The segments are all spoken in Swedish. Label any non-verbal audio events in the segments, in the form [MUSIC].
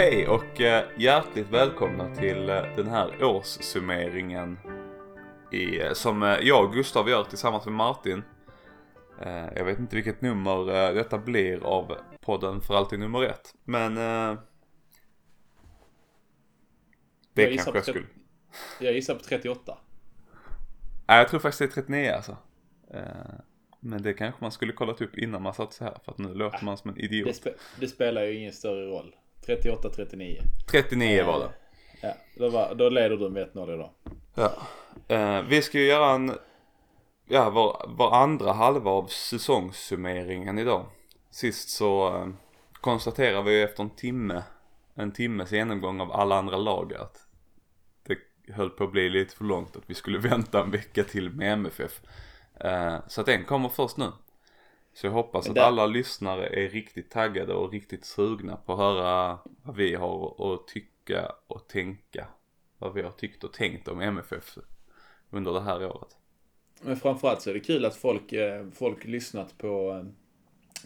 Hej och eh, hjärtligt välkomna till eh, den här årssummeringen i, eh, som jag och Gustav gör tillsammans med Martin. Jag vet inte vilket nummer detta blir av podden för alltid nummer ett. Men det jag kanske jag skulle. Jag gissar på 38. Nej, jag tror faktiskt det är 39 alltså. Men det kanske man skulle kollat upp innan man satt så här för att nu låter man som en idiot. Det, spe det spelar ju ingen större roll. 38-39. 39 var det. Ja, då, var, då leder du med 1-0 idag. Ja. Eh, vi ska ju göra en, ja, vår, vår andra halva av säsongssummeringen idag. Sist så eh, konstaterar vi efter en timme, en timmes genomgång av alla andra lag att det höll på att bli lite för långt att vi skulle [LAUGHS] vänta en vecka till med MFF. Eh, så att den kommer först nu. Så jag hoppas att alla lyssnare är riktigt taggade och riktigt sugna på att höra vad vi har att tycka och tänka. Vad vi har tyckt och tänkt om MFF under det här året. Men framförallt så är det kul att folk, eh, folk lyssnat på, eh,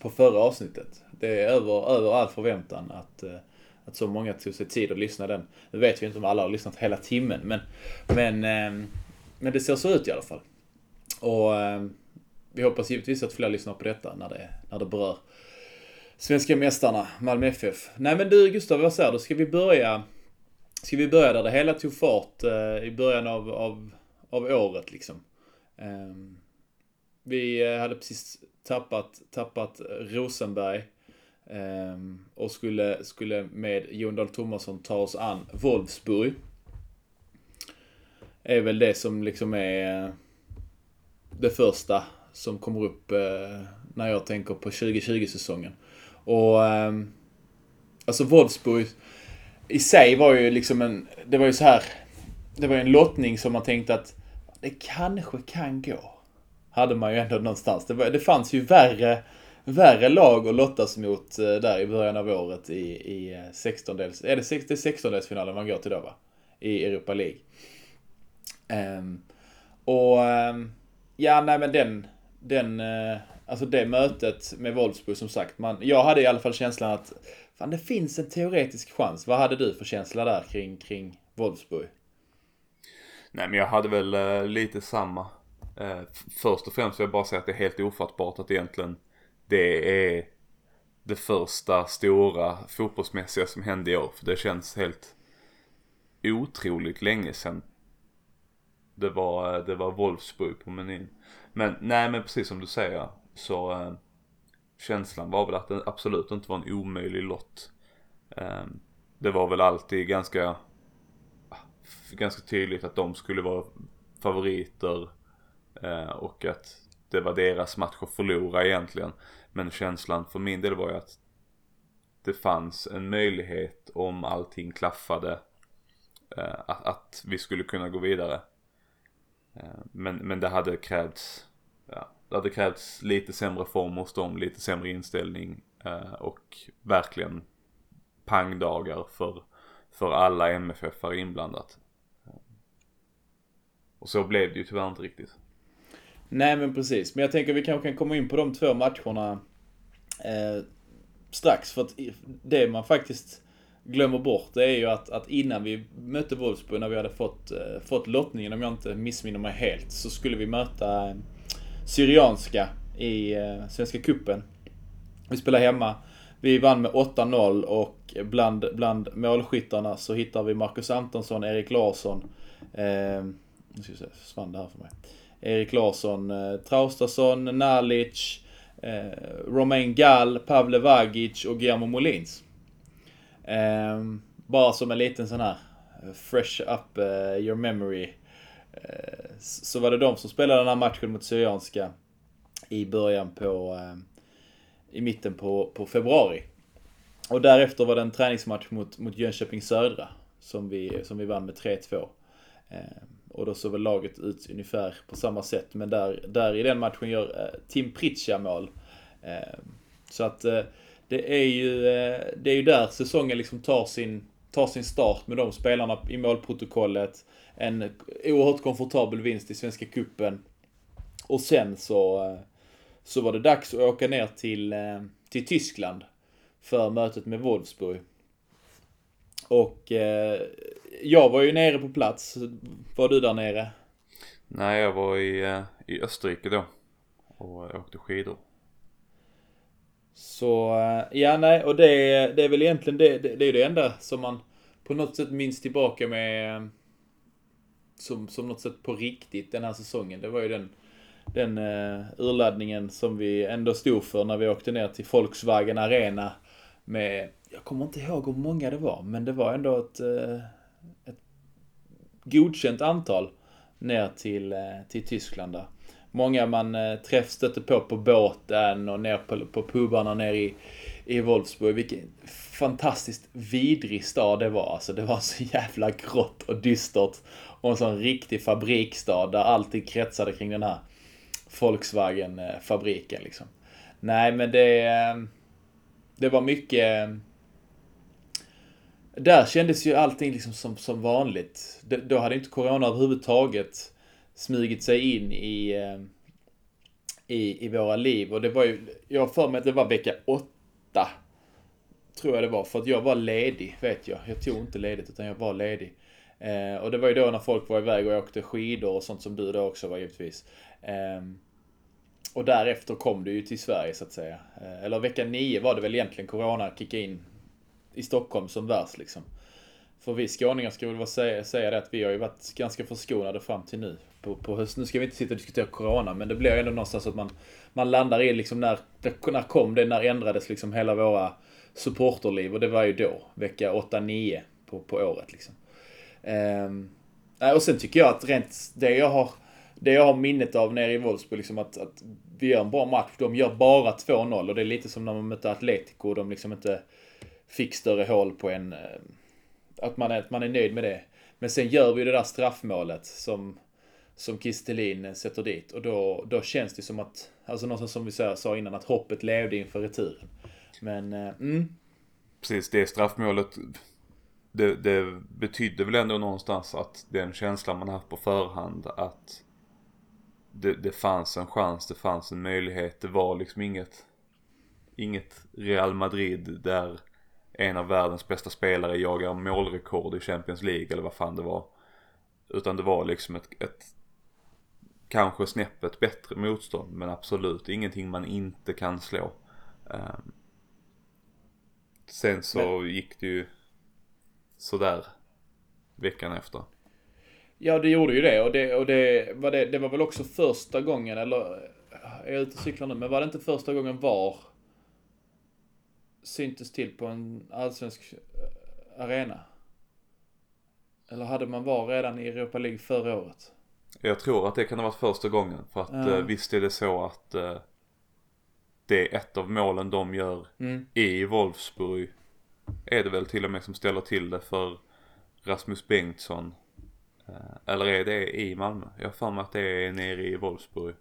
på förra avsnittet. Det är över, över all förväntan att, eh, att så många tog sig tid att lyssna den. Nu vet vi inte om alla har lyssnat hela timmen men, men, men det ser så ut i alla fall. Och vi hoppas givetvis att fler lyssnar på detta när det, när det berör svenska mästarna, Malmö FF. Nej men du Gustav, vad säger du? Ska vi börja Ska vi börja där det hela tog fart eh, i början av, av, av året liksom? Ehm, eh, vi hade precis tappat, tappat Rosenberg eh, och skulle, skulle med Jon Dahl Tomasson ta oss an Wolfsburg. Är väl det som liksom är eh, det första som kommer upp eh, när jag tänker på 2020-säsongen. Och eh, alltså Wolfsburg i sig var ju liksom en, det var ju så här, det var ju en lottning som man tänkte att det kanske kan gå. Hade man ju ändå någonstans. Det, var, det fanns ju värre, värre lag att lottas mot eh, där i början av året i, i eh, 16-dels, är det, 16-delsfinalen man går till då va? I Europa League. Um, och um, ja, nej men den, den, eh, alltså det mötet med Wolfsburg som sagt. Man, jag hade i alla fall känslan att fan, det finns en teoretisk chans. Vad hade du för känsla där kring, kring Wolfsburg? Nej men jag hade väl eh, lite samma. Eh, först och främst vill jag bara säga att det är helt ofattbart att egentligen det är det första stora fotbollsmässiga som hände i år. För det känns helt otroligt länge sedan det var, det var Wolfsburg på menyn. Men nej men precis som du säger så eh, känslan var väl att det absolut inte var en omöjlig lott. Eh, det var väl alltid ganska, ah, ganska tydligt att de skulle vara favoriter eh, och att det var deras match att förlora egentligen. Men känslan för min del var ju att det fanns en möjlighet om allting klaffade eh, att, att vi skulle kunna gå vidare. Eh, men, men det hade krävts, ja, det hade krävts lite sämre form hos dem, lite sämre inställning eh, och verkligen pangdagar för, för alla MFF-are inblandat. Eh, och så blev det ju tyvärr inte riktigt. Nej men precis, men jag tänker att vi kanske kan komma in på de två matcherna eh, strax. För att det man faktiskt glömmer bort det är ju att, att innan vi mötte Wolfsburg, när vi hade fått, eh, fått lottningen, om jag inte missminner mig helt, så skulle vi möta eh, Syrianska i eh, Svenska Kuppen. Vi spelade hemma. Vi vann med 8-0 och bland, bland målskyttarna så hittar vi Marcus Antonsson, Erik Larsson. Eh, nu ska vi se, försvann det här för mig. Erik Larsson, eh, Traustason, Nalic, eh, Romain Gall, Pavle Vagic och Guillermo Molins. Eh, bara som en liten sån här fresh up uh, your memory. Uh, så var det de som spelade den här matchen mot Syrianska i början på, uh, i mitten på, på februari. Och därefter var det en träningsmatch mot, mot Jönköping Södra som vi, som vi vann med 3-2. Ehm, och då såg väl laget ut ungefär på samma sätt. Men där, där i den matchen gör Tim Pritcha mål. Ehm, så att det är ju, eh, det är ju där säsongen liksom tar sin, tar sin start med de spelarna i målprotokollet. En oerhört komfortabel vinst i Svenska Kuppen Och sen så, eh, så var det dags att åka ner till, eh, till Tyskland för mötet med Wolfsburg. Och eh, jag var ju nere på plats. Var du där nere? Nej, jag var i, i Österrike då. Och åkte skidor. Så, eh, ja nej, och det, det är väl egentligen det, det, det är det enda som man på något sätt minns tillbaka med eh, som, som något sätt på riktigt den här säsongen. Det var ju den, den uh, urladdningen som vi ändå stod för när vi åkte ner till Volkswagen Arena med, jag kommer inte ihåg hur många det var, men det var ändå ett, uh, ett godkänt antal ner till, uh, till Tyskland där. Många man eh, uh, träff stötte på på båten och ner på, på pubarna nere i, i Wolfsburg. Vilken fantastiskt vidrig stad det var. Alltså det var så jävla grått och dystert. Och en sån riktig fabriksstad där allting kretsade kring den här Volkswagen-fabriken liksom. Nej men det... Eh, det var mycket... Eh, där kändes ju allting liksom som, som vanligt. Då hade inte Corona överhuvudtaget smugit sig in i, eh, i, i våra liv. Och det var ju, jag har för mig att det var vecka åtta. Tror jag det var. För att jag var ledig, vet jag. Jag tog inte ledigt utan jag var ledig. Eh, och det var ju då när folk var iväg och åkte skidor och sånt som du då också var givetvis. Eh, och därefter kom du ju till Sverige så att säga. Eh, eller vecka nio var det väl egentligen Corona kickade in i Stockholm som värst liksom. För vi skåningar ska väl säga, säga det att vi har ju varit ganska förskonade fram till nu. På, på hösten. Nu ska vi inte sitta och diskutera Corona, men det blir ju ändå någonstans att man, man landar i liksom när, när kom det, när ändrades liksom hela våra supporterliv och det var ju då, vecka 8-9 på, på året liksom. Um, och sen tycker jag att rent det jag har, det jag har minnet av nere i Wolfsburg, liksom att, att vi gör en bra match. De gör bara 2-0 och det är lite som när man mötte Atletico och de liksom inte fick större hål på en... Eh, att man är, att man är nöjd med det. Men sen gör vi det där straffmålet som, som Kistelin sätter dit och då, då känns det som att, alltså någonstans som vi sa innan, att hoppet levde inför returen. Men, eh, mm. Precis, det straffmålet det, det betydde väl ändå någonstans att den känslan man haft på förhand att det, det fanns en chans, det fanns en möjlighet. Det var liksom inget, inget Real Madrid där en av världens bästa spelare jagar målrekord i Champions League eller vad fan det var. Utan det var liksom ett, ett kanske snäppet bättre motstånd men absolut ingenting man inte kan slå. Um, sen så men... gick det ju sådär veckan efter. Ja, det gjorde ju det och det, och det, var, det, det var väl också första gången, eller är jag ute och cyklar nu, men var det inte första gången VAR syntes till på en allsvensk eh, arena? Eller hade man VAR redan i Europa League förra året? Jag tror att det kan ha varit första gången. För att ja. eh, visst är det så att eh, det är ett av målen de gör mm. i Wolfsburg är det väl till och med som ställer till det för Rasmus Bengtsson. Eh, eller är det i Malmö? Jag har för mig att det är nere i Wolfsburg.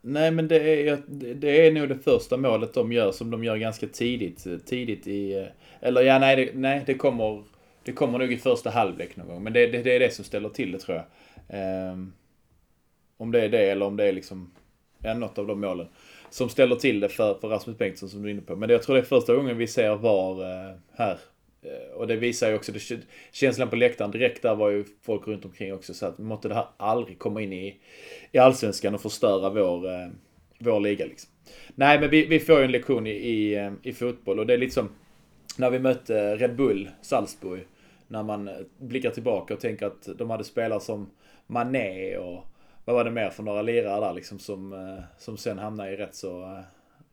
Nej men det är, det är nog det första målet de gör som de gör ganska tidigt. Tidigt i... Eh, eller ja, nej det, nej, det kommer... Det kommer nog i första halvlek någon gång. Men det, det, det är det som ställer till det tror jag. Um, om det är det eller om det är liksom... Ja, något av de målen som ställer till det för, för Rasmus Bengtsson som du är inne på. Men jag tror det är första gången vi ser VAR eh, här. Eh, och det visar ju också, det, känslan på läktaren direkt där var ju folk runt omkring också så att måtte det här aldrig komma in i, i allsvenskan och förstöra vår, eh, vår liga liksom. Nej men vi, vi får ju en lektion i, i, eh, i fotboll och det är lite som när vi mötte eh, Red Bull Salzburg. När man eh, blickar tillbaka och tänker att de hade spelare som Mané och vad var det mer för några lirare där liksom som, eh, som sen hamnade i rätt så, eh,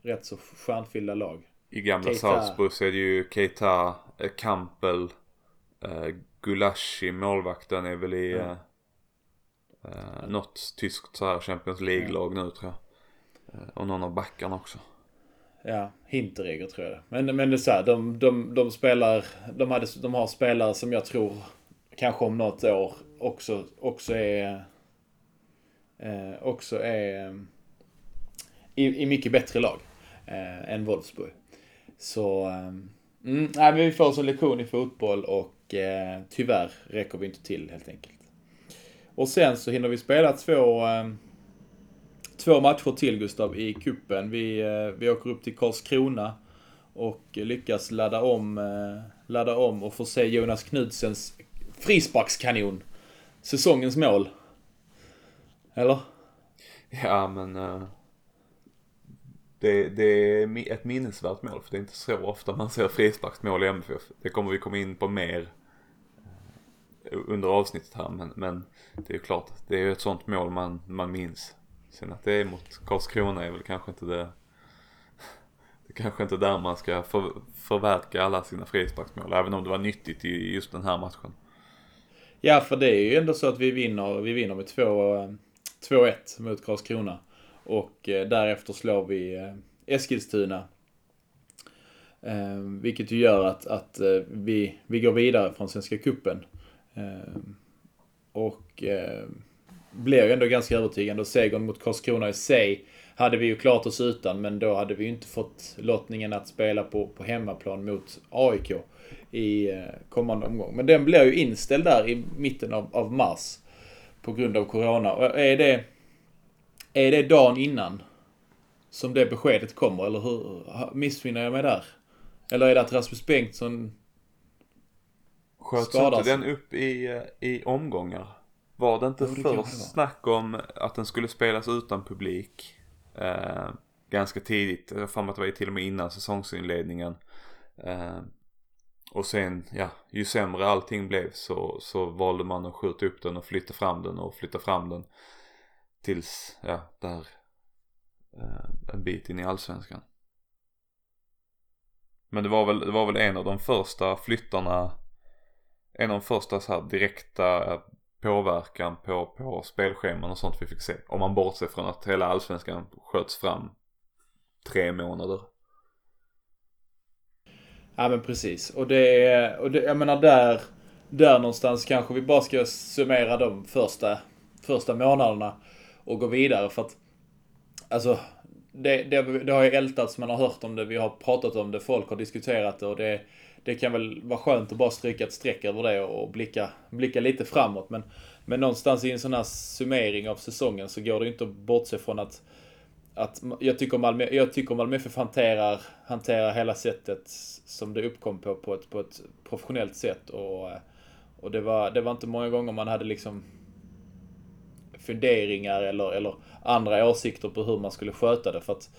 rätt så stjärnfyllda lag. I gamla Salzburg så är det ju Keita, eh, Campbell, Gulashi, målvakten är väl i eh, något tyskt så här Champions League-lag nu tror jag. och någon av backarna också. Ja, Hinteregger tror jag det. Men, men det är så här, de, de, de spelar, de, hade, de har spelare som jag tror kanske om något år också, också är eh, också är eh, i, i mycket bättre lag eh, än Wolfsburg. Så, eh, mm, nej, men vi får oss en lektion i fotboll och eh, tyvärr räcker vi inte till helt enkelt. Och sen så hinner vi spela två, eh, två matcher till Gustav i kuppen. Vi, eh, vi åker upp till Karlskrona och lyckas ladda om eh, ladda om och få se Jonas Knudsens frisparkskanon. Säsongens mål. Eller? Ja, men... Uh, det, det är ett minnesvärt mål för det är inte så ofta man ser frisparksmål i MFF. Det kommer vi komma in på mer uh, under avsnittet här men, men det är ju klart, det är ju ett sånt mål man, man minns. Sen att det är mot Karlskrona är väl kanske inte det det kanske inte är där man ska för, förverka alla sina frisparksmål även om det var nyttigt i just den här matchen. Ja, för det är ju ändå så att vi vinner, vi vinner med 2-1 mot Karlskrona. Och eh, därefter slår vi eh, Eskilstuna. Ehm, vilket ju gör att, att eh, vi, vi går vidare från Svenska Kuppen ehm, Och blev ju ändå ganska övertygande. Och segern mot Karlskrona i sig hade vi ju klart oss utan, men då hade vi ju inte fått lottningen att spela på, på hemmaplan mot AIK i kommande omgång. Men den blir ju inställd där i mitten av, av mars på grund av Corona. Och är det är det dagen innan som det beskedet kommer, eller hur? Missfinner jag mig där? Eller är det att Rasmus Bengtsson Sköts inte den upp i, i omgångar? Var det inte det först snack om att den skulle spelas utan publik? Eh, ganska tidigt, jag har att det var till och med innan säsongsinledningen. Eh, och sen, ja, ju sämre allting blev så, så valde man att skjuta upp den och flytta fram den och flytta fram den. Tills, ja, där eh, en bit in i allsvenskan. Men det var väl, det var väl en av de första flyttarna, en av de första så här direkta påverkan på, på spelscheman och sånt vi fick se. Om man bortser från att hela allsvenskan sköts fram tre månader. Ja men precis. Och det är, och det, jag menar där, där någonstans kanske vi bara ska summera de första, första månaderna och gå vidare för att alltså det, det, det har ju ältats, man har hört om det, vi har pratat om det, folk har diskuterat det och det, det kan väl vara skönt att bara stryka ett streck över det och blicka, blicka lite framåt. Men, men någonstans i en sån här summering av säsongen så går det inte att bortse från att, att jag tycker Malmö, jag tycker Malmö FF hanterar, hanterar hela sättet som det uppkom på, på ett, på ett professionellt sätt. Och, eh, och det, var, det var inte många gånger man hade liksom funderingar eller, eller andra åsikter på hur man skulle sköta det. För att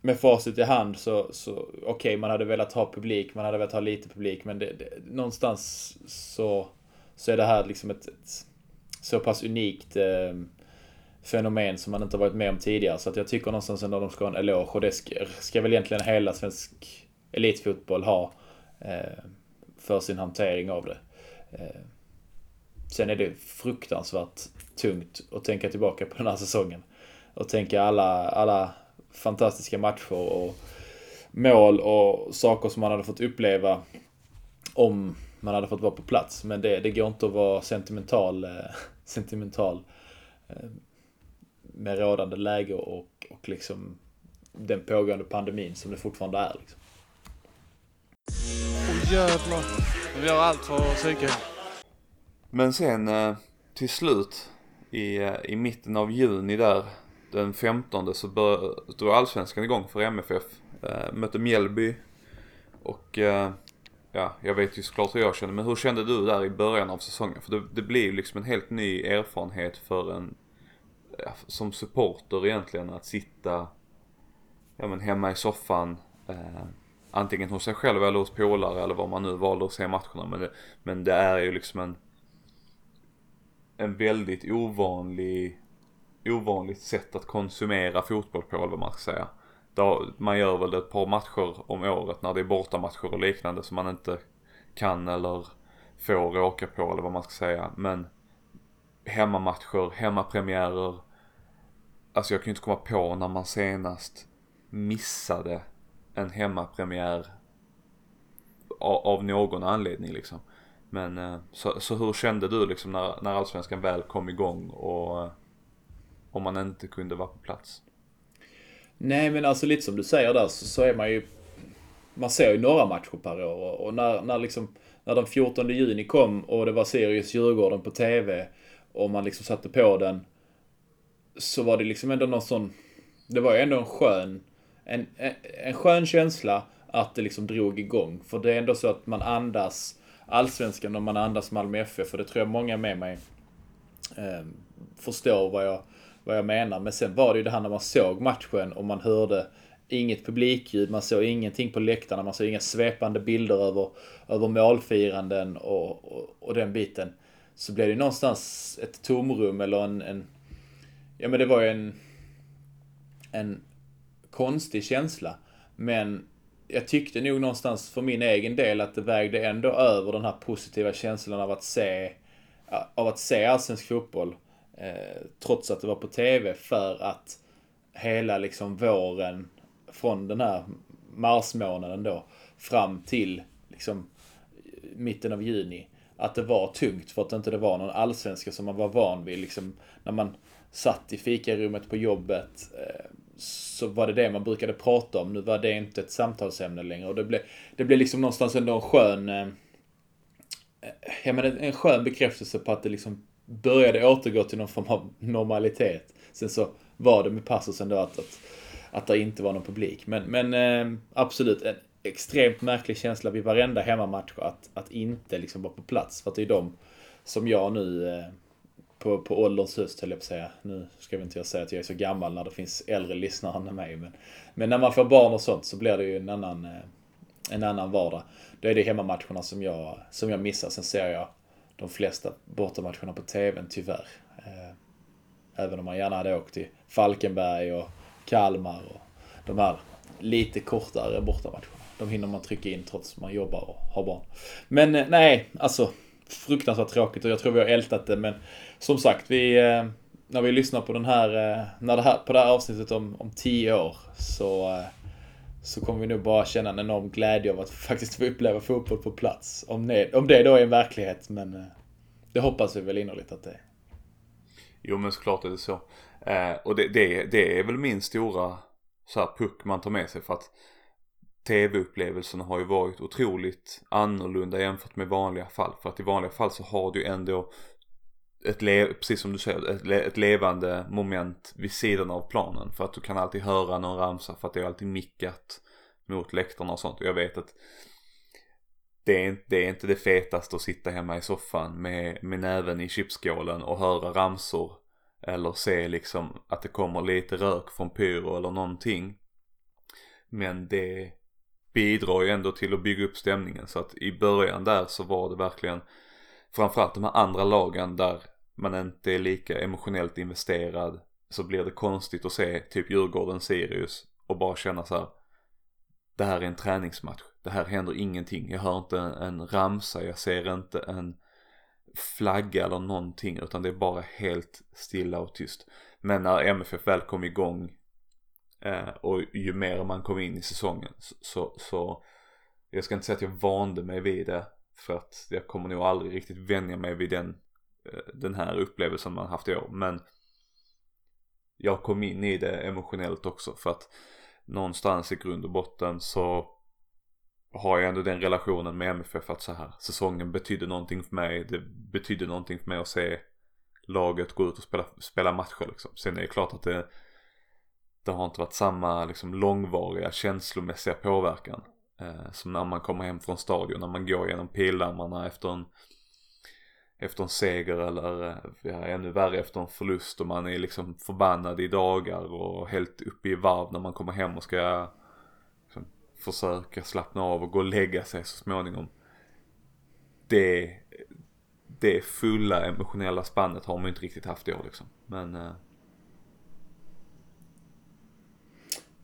med facit i hand så, så okej, okay, man hade velat ha publik, man hade velat ha lite publik, men det, det, någonstans så, så är det här liksom ett, ett så pass unikt eh, fenomen som man inte varit med om tidigare. Så att jag tycker någonstans ändå att de ska ha en eloge och det ska, ska väl egentligen hela svensk elitfotboll ha eh, för sin hantering av det. Eh, sen är det fruktansvärt tungt att tänka tillbaka på den här säsongen. Och tänka alla, alla fantastiska matcher och mål och saker som man hade fått uppleva om man hade fått vara på plats. Men det, det går inte att vara sentimental, eh, [LAUGHS] sentimental eh, med rådande läge och, och liksom den pågående pandemin som det fortfarande är. Liksom. Åh jävlar. Vi gör allt för att psyka. Men sen eh, till slut i, eh, i mitten av juni där, den 15 så drog allsvenskan igång för MFF. Äh, mötte Mjällby och ja, jag vet ju såklart hur jag kände, men hur kände du där i början av säsongen? För det, det blir ju liksom en helt ny erfarenhet för en, som supporter egentligen, att sitta ja, men hemma i soffan. Eh, antingen hos sig själv eller hos polare eller vad man nu valde att se matcherna. Men det, men det är ju liksom en en väldigt ovanlig, ovanligt sätt att konsumera fotboll på eller vad man ska säga. Då, man gör väl ett par matcher om året när det är bortamatcher och liknande som man inte kan eller får åka på eller vad man ska säga. Men hemmamatcher, hemmapremiärer. Alltså jag kan ju inte komma på när man senast missade en hemmapremiär av någon anledning liksom. Men eh, så, så hur kände du liksom när, när allsvenskan väl kom igång och eh, om man inte kunde vara på plats? Nej men alltså lite som du säger där så, så är man ju Man ser ju några matcher per år och när, när liksom När den 14 juni kom och det var Sirius Djurgården på TV och man liksom satte på den Så var det liksom ändå någon sån Det var ju ändå en skön en, en, en skön känsla att det liksom drog igång. För det är ändå så att man andas allsvenskan och man andas Malmö FF För det tror jag många med mig eh, förstår vad jag, vad jag menar. Men sen var det ju det här när man såg matchen och man hörde inget publikljud, man såg ingenting på läktarna, man såg inga svepande bilder över, över målfiranden och, och, och den biten. Så blev det någonstans ett tomrum eller en, en ja men det var ju en, en konstig känsla. Men jag tyckte nog någonstans för min egen del att det vägde ändå över den här positiva känslan av att se, av att se allsvensk fotboll. Eh, trots att det var på TV för att hela liksom våren från den här marsmånaden då fram till liksom mitten av juni. Att det var tungt för att det inte det var någon allsvenska som man var van vid. Liksom, när man satt i fikarummet på jobbet eh, så var det det man brukade prata om. Nu var det inte ett samtalsämne längre. Och det blev, det blev liksom någonstans ändå en skön... Eh, eh, ja, men en skön bekräftelse på att det liksom började återgå till någon form av normalitet. Sen så var det med passusen då att, att, att det inte var någon publik. Men, men absolut en extremt märklig känsla vid varenda hemmamatch att, att inte liksom vara på plats. För att det är de som jag nu eh, på, på ålderns höst höll jag på att säga. Nu ska vi inte jag säga att jag är så gammal när det finns äldre lyssnare än mig. Men, men när man får barn och sånt så blir det ju en annan, eh, en annan vardag. Då är det hemmamatcherna som jag, som jag missar. Sen ser jag de flesta bortamatcherna på TVn tyvärr. Eh, även om man gärna hade åkt till Falkenberg och Kalmar och de här lite kortare bortamatcherna. De hinner man trycka in trots att man jobbar och har barn. Men eh, nej, alltså fruktansvärt tråkigt och jag tror vi har ältat det men som sagt, vi, eh, när vi lyssnar på den här, eh, när det här, på det här avsnittet om, om tio år så, så kommer vi nog bara känna en enorm glädje av att [LAUGHS] faktiskt få uppleva fotboll på plats. Om det, om det då är en verklighet, men det hoppas vi väl innerligt att det är. Jo men såklart är det så. Eh, och det, det, det är väl min stora så här, puck man tar med sig för att tv-upplevelsen har ju varit otroligt annorlunda jämfört med vanliga fall. För att i vanliga fall så har du ju ändå ett le- precis som du säger, ett, le- ett, levande moment vid sidan av planen. För att du kan alltid höra någon ramsa för att det är alltid mickat mot läktarna och sånt. Och jag vet att det är, det är inte det fetaste att sitta hemma i soffan med, med näven i chipsskålen och höra ramsor. Eller se liksom att det kommer lite rök från pyro eller någonting. Men det bidrar ju ändå till att bygga upp stämningen. Så att i början där så var det verkligen framförallt de här andra lagen där man inte är lika emotionellt investerad så blir det konstigt att se typ Djurgården-Sirius och bara känna så här. Det här är en träningsmatch. Det här händer ingenting. Jag hör inte en, en ramsa. Jag ser inte en flagga eller någonting utan det är bara helt stilla och tyst. Men när MFF väl kom igång eh, och ju mer man kom in i säsongen så, så, så jag ska inte säga att jag vande mig vid det för att jag kommer nog aldrig riktigt vänja mig vid den, eh, den här upplevelsen man haft i år. Men jag kom in i det emotionellt också för att någonstans i grund och botten så har jag ändå den relationen med MFF att så här säsongen betydde någonting för mig. Det betydde någonting för mig att se laget gå ut och spela, spela matcher liksom. Sen är det klart att det, det har inte varit samma liksom långvariga känslomässiga påverkan. Eh, som när man kommer hem från stadion, när man går genom pildammarna efter en efter en seger eller eh, ja, ännu värre efter en förlust och man är liksom förbannad i dagar och helt uppe i varv när man kommer hem och ska liksom, försöka slappna av och gå och lägga sig så småningom. Det, det fulla emotionella spannet har man ju inte riktigt haft i år liksom. Men eh...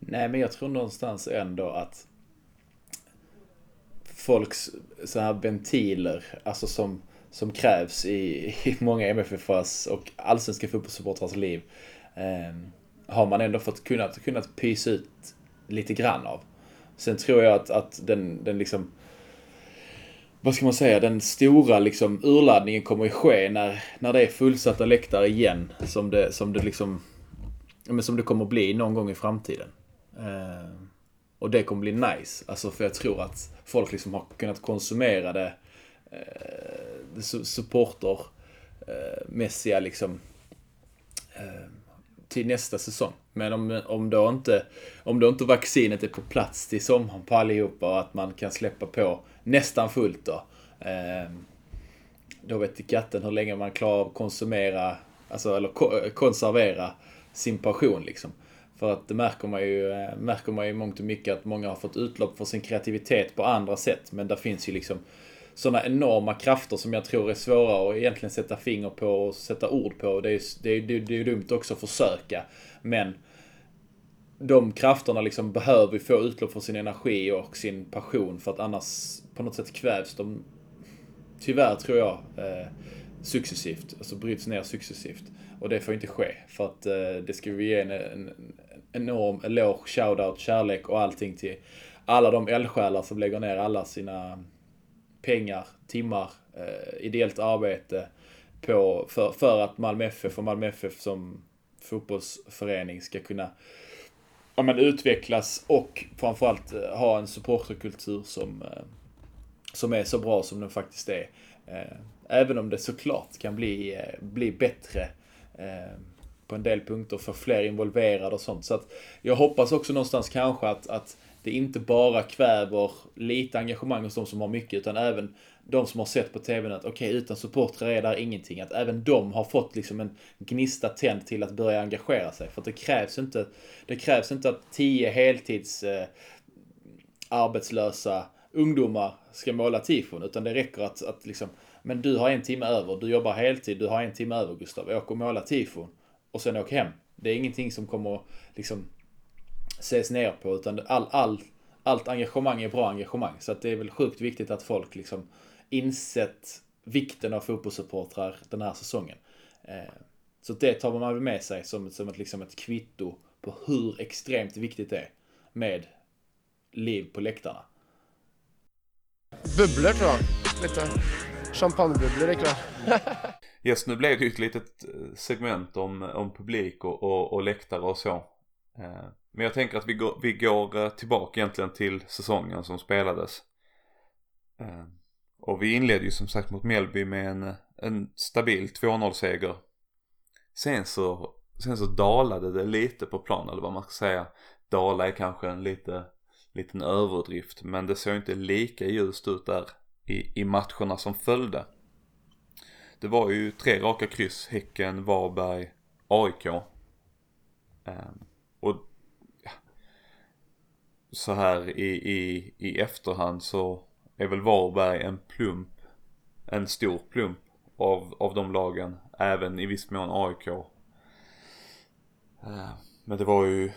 Nej men jag tror någonstans ändå att folks så här ventiler, alltså som, som krävs i, i många MFFs och allsvenska fotbollssupportrars liv. Eh, har man ändå fått kunnat, kunnat pysa ut lite grann av. Sen tror jag att, att den, den liksom vad ska man säga, den stora liksom urladdningen kommer att ske när, när det är fullsatta läktare igen. Som det, som det liksom, men som det kommer att bli någon gång i framtiden. Eh, och det kommer bli nice. Alltså för jag tror att folk liksom har kunnat konsumera det, eh, det supportermässiga eh, liksom eh, till nästa säsong. Men om, om, då inte, om då inte vaccinet är på plats till sommaren på allihopa och att man kan släppa på nästan fullt då. Eh, då vet katten hur länge man klarar av att konsumera, alltså eller konservera sin passion liksom. För att det märker man ju, eh, märker man ju mångt och mycket att många har fått utlopp för sin kreativitet på andra sätt. Men där finns ju liksom sådana enorma krafter som jag tror är svåra att egentligen sätta finger på och sätta ord på. Det är ju det är, det är dumt också att försöka. Men de krafterna liksom behöver få utlopp för sin energi och sin passion för att annars på något sätt kvävs de, tyvärr tror jag, eh, successivt. Alltså bryts ner successivt. Och det får inte ske. För att eh, det ska vi ge en, en enorm eloge, shoutout, kärlek och allting till alla de eldsjälar som lägger ner alla sina pengar, timmar, eh, ideellt arbete på, för, för att Malmö FF och Malmö FF som fotbollsförening ska kunna ja, men, utvecklas och framförallt eh, ha en supporterkultur som, eh, som är så bra som den faktiskt är. Eh, även om det såklart kan bli, eh, bli bättre eh, på en del punkter få fler involverade och sånt. Så att jag hoppas också någonstans kanske att, att det inte bara kväver lite engagemang hos de som har mycket utan även de som har sett på tvn att okej, okay, utan supportrar är där ingenting. Att även de har fått liksom en gnista tänd till att börja engagera sig. För att det krävs inte, det krävs inte att tio heltids eh, arbetslösa ungdomar ska måla tifon. Utan det räcker att, att liksom, men du har en timme över, du jobbar heltid, du har en timme över Gustav. Åk och måla tifon. Och sen åk hem. Det är ingenting som kommer liksom ses ner på utan all, all, allt engagemang är bra engagemang. Så att det är väl sjukt viktigt att folk liksom insett vikten av fotbollssupportrar den här säsongen. Eh, så det tar man väl med sig som, som ett, liksom ett kvitto på hur extremt viktigt det är med liv på läktarna. Bubblor tror jag. Lite champagnebubblor ikväll. [LAUGHS] yes, nu blev det ju ett litet eh, segment om, om publik och, och, och läktare och så. Eh, men jag tänker att vi går, vi går eh, tillbaka egentligen till säsongen som spelades. Och vi inledde ju som sagt mot Mjällby med en, en stabil 2-0 seger. Sen så, sen så dalade det lite på plan eller vad man ska säga. Dala är kanske en lite, liten överdrift men det såg inte lika ljust ut där i, i matcherna som följde. Det var ju tre raka kryss, Häcken, Varberg, AIK. Ehm, och ja, så här i, i, i efterhand så är väl Varberg en plump, en stor plump av, av de lagen. Även i viss mån AIK. Uh, ehm, men det var ju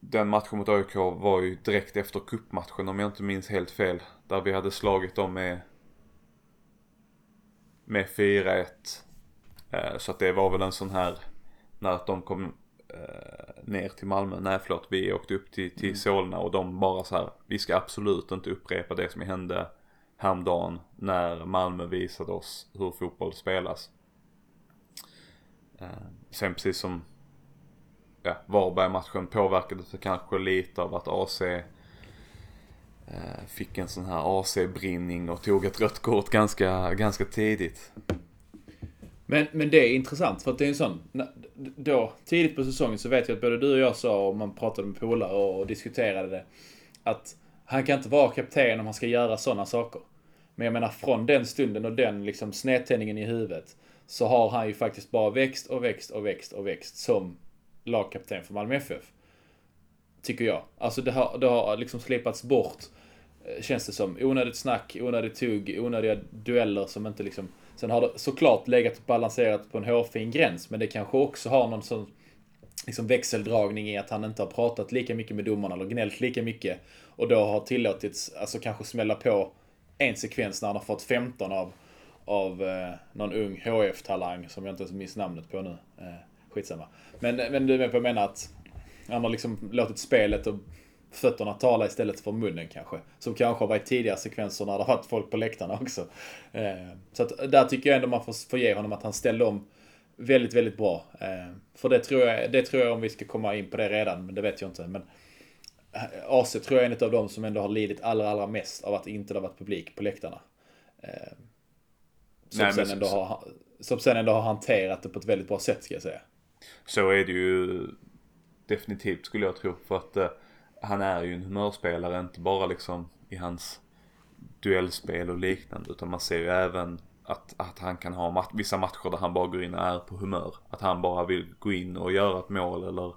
den matchen mot AIK var ju direkt efter kuppmatchen om jag inte minns helt fel. Där vi hade slagit dem med med 4-1. Eh, så att det var väl en sån här när de kom eh, ner till Malmö. Nej förlåt, vi åkte upp till, till mm. Solna och de bara så här, vi ska absolut inte upprepa det som hände häromdagen när Malmö visade oss hur fotboll spelas. Eh, sen precis som ja, Varberg-matchen påverkades kanske lite av att AC Eh, fick en sån här AC-brinning och tog ett rött kort ganska, ganska tidigt. Men, men det är intressant för att det är en sån, då tidigt på säsongen så vet jag att både du och jag sa, och man pratade med polare och diskuterade det, att han kan inte vara kapten om han ska göra sådana saker. Men jag menar från den stunden och den liksom snedtändningen i huvudet så har han ju faktiskt bara växt och växt och växt och växt som lagkapten för Malmö FF. Tycker jag. Alltså det har, det har liksom slipats bort, eh, känns det som. Onödigt snack, onödigt tugg, onödiga dueller som inte liksom Sen har det såklart legat balanserat på en hårfin gräns, men det kanske också har någon sån liksom växeldragning i att han inte har pratat lika mycket med domarna eller gnällt lika mycket. Och då har tillåtits, alltså kanske smälla på en sekvens när han har fått 15 av, av eh, någon ung HF-talang som jag inte ens minns namnet på nu. Eh, skitsamma. Men, men du är med på att jag menar att han har liksom låtit spelet och fötterna tala istället för munnen kanske. Som kanske har varit tidigare sekvenser när det har varit folk på läktarna också. Eh, så att där tycker jag ändå man får, ge honom att han ställde om väldigt, väldigt bra. Eh, för det tror, jag, det tror jag om vi ska komma in på det redan, men det vet jag inte. Men eh, AC tror jag är en av de som ändå har lidit allra, allra mest av att det inte har varit publik på läktarna. Som, Nej, sen ändå har, som sen ändå har hanterat det på ett väldigt bra sätt ska jag säga. Så är det ju definitivt skulle jag tro. För att eh, han är ju en humörspelare, inte bara liksom i hans duellspel och liknande. Utan man ser ju även att, att han kan ha mat vissa matcher där han bara går in och är på humör. Att han bara vill gå in och göra ett mål eller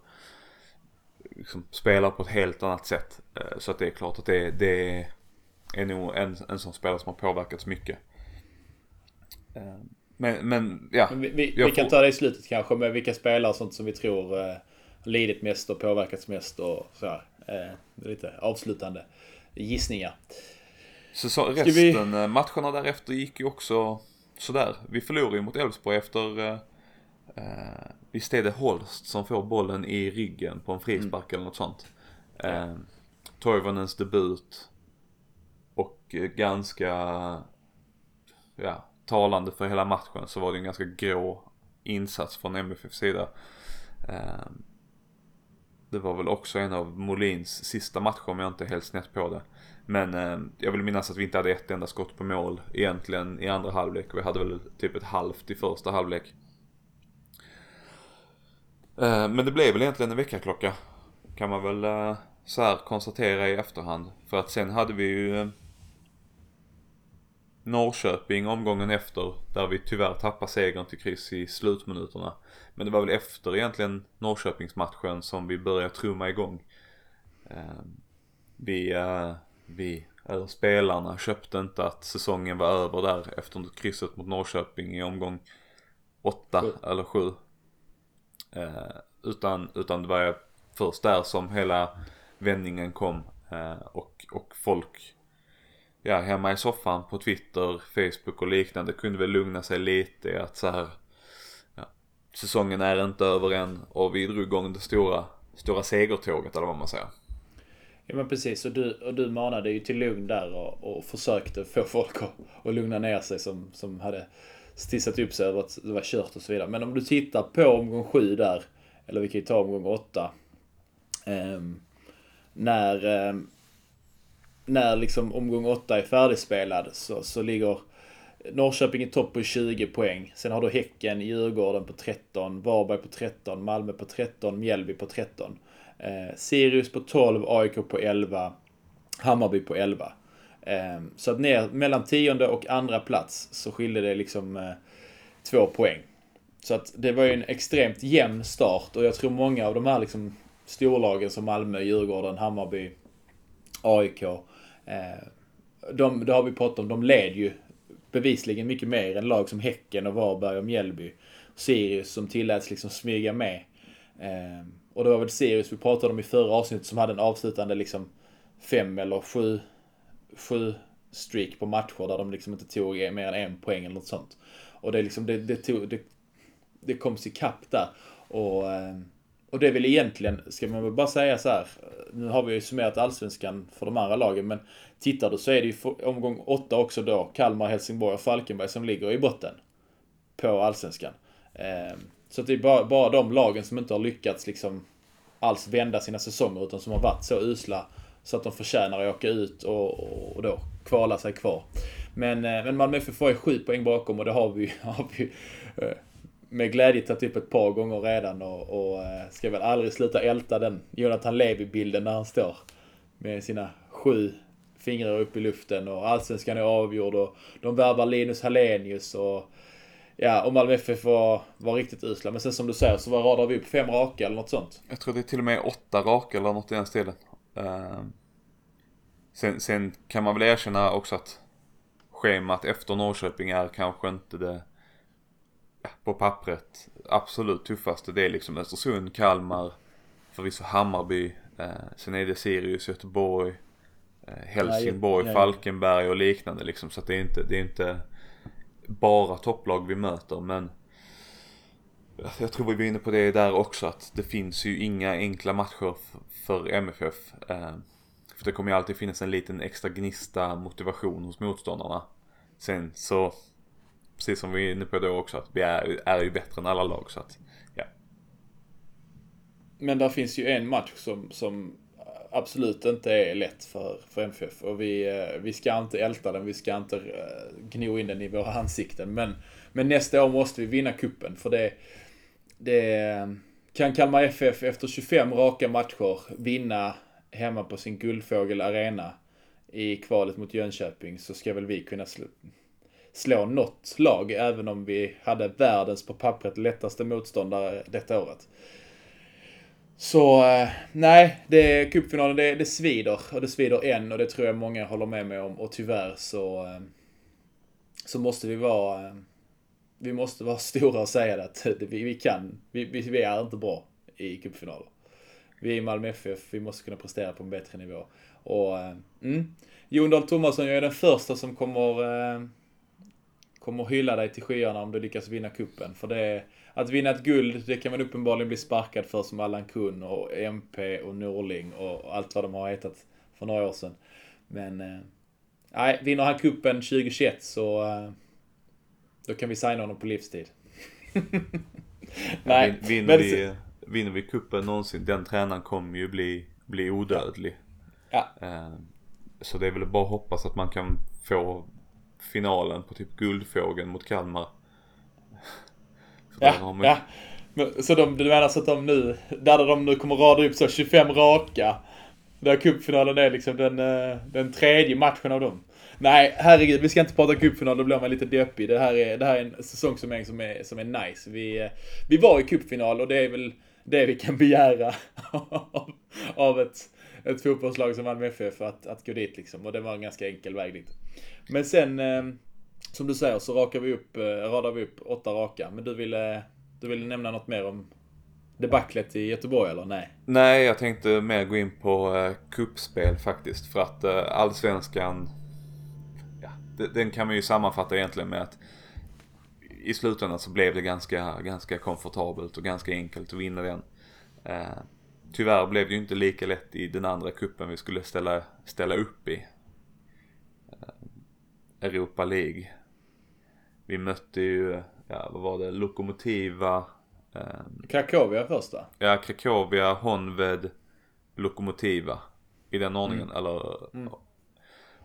liksom spela på ett helt annat sätt. Eh, så att det är klart att det, det är nog en, en sån spelare som har påverkats mycket. Eh, men, men ja. Men vi, vi, vi kan får- ta det i slutet kanske med vilka spelare och sånt som vi tror eh, lidit mest och påverkats mest och så här. Eh, lite avslutande gissningar. Säsong, Ska vi- resten, eh, matcherna därefter gick ju också sådär. Vi förlorade ju mot Elfsborg efter, eh, eh, visst är det Holst som får bollen i ryggen på en frispark eller något sånt. Eh, Toivonens debut och eh, ganska, ja, talande för hela matchen så var det en ganska grå insats från MFFs sida. Eh, det var väl också en av Molins sista matcher om jag inte är helt snett på det. Men eh, jag vill minnas att vi inte hade ett enda skott på mål egentligen i andra halvlek. Vi hade väl typ ett halvt i första halvlek. Eh, men det blev väl egentligen en väckarklocka. Kan man väl eh, så här konstatera i efterhand. För att sen hade vi ju eh, Norrköping omgången efter. Där vi tyvärr tappade segern till kryss i slutminuterna. Men det var väl efter egentligen Norrköpingsmatchen som vi började trumma igång. Eh, vi, eh, vi, eller spelarna köpte inte att säsongen var över där efter krysset mot Norrköping i omgång åtta Sju. eller sju. Eh, utan, utan det var först där som hela vändningen kom eh, och, och folk ja, hemma i soffan på Twitter, Facebook och liknande kunde väl lugna sig lite i att så här ja, säsongen är inte över än och vi drog igång det stora, stora segertåget eller vad man säger. Ja men precis, och du, och du manade ju till lugn där och, och försökte få folk att, att lugna ner sig som, som hade stissat upp sig över att det var kört och så vidare. Men om du tittar på omgång sju där, eller vi kan ju ta omgång åtta. Eh, när, eh, när liksom omgång 8 är färdigspelad så, så ligger Norrköping i topp på 20 poäng. Sen har du Häcken, Djurgården på 13, Varberg på 13, Malmö på 13, Mjällby på 13. Eh, Sirius på 12, AIK på 11, Hammarby på 11. Eh, så att ner mellan tionde och andra plats så skilde det liksom eh, två poäng. Så att det var ju en extremt jämn start och jag tror många av de här liksom storlagen som Malmö, Djurgården, Hammarby, AIK. Eh, de, det har vi pratat om, de led ju bevisligen mycket mer än lag som Häcken och Varberg och Mjällby. Sirius som tilläts liksom smyga med. Eh, och det var väl Sirius vi pratade om i förra avsnittet som hade en avslutande liksom fem eller sju, sju streak på matcher där de liksom inte tog mer än en poäng eller något sånt. Och det, liksom, det, det, tog, det, det kom sig kapp där. Och, eh, och det är väl egentligen, ska man väl bara säga så här. Nu har vi ju summerat allsvenskan för de andra lagen, men tittar du så är det ju omgång åtta också då Kalmar, Helsingborg och Falkenberg som ligger i botten på allsvenskan. Ehm, så att det är bara, bara de lagen som inte har lyckats liksom alls vända sina säsonger utan som har varit så usla så att de förtjänar att åka ut och, och då kvala sig kvar. Men, eh, men Malmö FF är sju poäng bakom och det har vi, [LAUGHS] har vi eh, med glädje tagit upp ett par gånger redan och, och eh, ska väl aldrig sluta älta den Jonathan Levi-bilden när han står med sina sju fingrar upp i luften och allsvenskan är avgjord och de värvar Linus Hallenius och Ja, och Malmö FF var, var riktigt usla. Men sen som du säger så var radar vi upp fem raka eller något sånt. Jag tror det är till och med åtta raka eller något i den stilen. Eh, sen, sen kan man väl erkänna också att schemat efter Norrköping är kanske inte det på pappret absolut tuffaste. Det är liksom Östersund, Kalmar, förvisso Hammarby, eh, sen är det Sirius, Göteborg, eh, Helsingborg, Ja, ja, ja. Falkenberg och liknande liksom. Så att det är inte, det är inte bara topplag vi möter men jag tror vi var inne på det där också att det finns ju inga enkla matcher för MFF. Eh, för det kommer ju alltid finnas en liten extra gnista motivation hos motståndarna. Sen så, precis som vi är inne på då också, att vi är, är ju bättre än alla lag så att, ja. Men där finns ju en match som, som absolut inte är lätt för, för MFF. Och vi, eh, vi ska inte älta den, vi ska inte eh, gno in den i våra ansikten. Men, men nästa år måste vi vinna kuppen för det det kan Kalmar FF efter 25 raka matcher vinna hemma på sin Guldfågel Arena i kvalet mot Jönköping så ska väl vi kunna slå, något lag även om vi hade världens på pappret lättaste motståndare detta året. Så eh, nej, det cupfinalen det, det svider och det svider än och det tror jag många håller med mig om och tyvärr så eh, så måste vi vara eh, vi måste vara [LAUGHS] stora och säga att vi, vi kan, vi, vi, är inte bra i cupfinaler. Vi är i Malmö FF, vi måste kunna prestera på en bättre nivå. Och mm, Jon Dahl Tomasson, jag är den första som kommer kommer hylla dig till skyarna om du lyckas vinna kuppen För det, att vinna ett guld, det kan man uppenbarligen bli sparkad för som Allan Kun och MP och Norling och allt vad de har hetat för några år sedan. Men, eh, nej, vinner han kuppen 2021 så eh, då kan vi signa honom på livstid. nej, ja, vinner, men, vi, vinner vi kuppen någonsin, den tränaren kommer ju bli, bli odödlig. Ja. Eh, så det är väl bara att hoppas att man kan få finalen på typ Guldfågeln mot Kalmar. [LAUGHS] ja, man... ja. Så de, du menar så att de nu, där de nu kommer rada upp så 25 raka. Där cupfinalen är liksom den, eh, den tredje matchen av dem. Nej, herregud, vi ska inte prata cupfinal, då blir man lite deppig. Det här är, det här är en säsongssummering som är, som är nice. Vi, eh, vi var i cupfinal och det är väl det vi kan begära [LAUGHS] av, av ett, ett fotbollslag som Malmö FF att, att gå dit liksom. Och det var en ganska enkel väg dit. Men sen, eh, som du säger, så rakar vi upp, eh, radar vi upp åtta raka. Men du ville, du ville nämna något mer om debaclet i Göteborg eller nej? Nej, jag tänkte mer gå in på eh, kuppspel faktiskt. För att eh, allsvenskan, ja, den kan man ju sammanfatta egentligen med att i slutändan så blev det ganska, ganska komfortabelt och ganska enkelt att vinna den. Eh, tyvärr blev det ju inte lika lätt i den andra kuppen vi skulle ställa, ställa upp i. Europa League. Vi mötte ju, ja vad var det, Lokomotiva. Eh, Krakowia första? Ja, Krakowia, Honved, Lokomotiva. I den ordningen, mm. eller. Mm.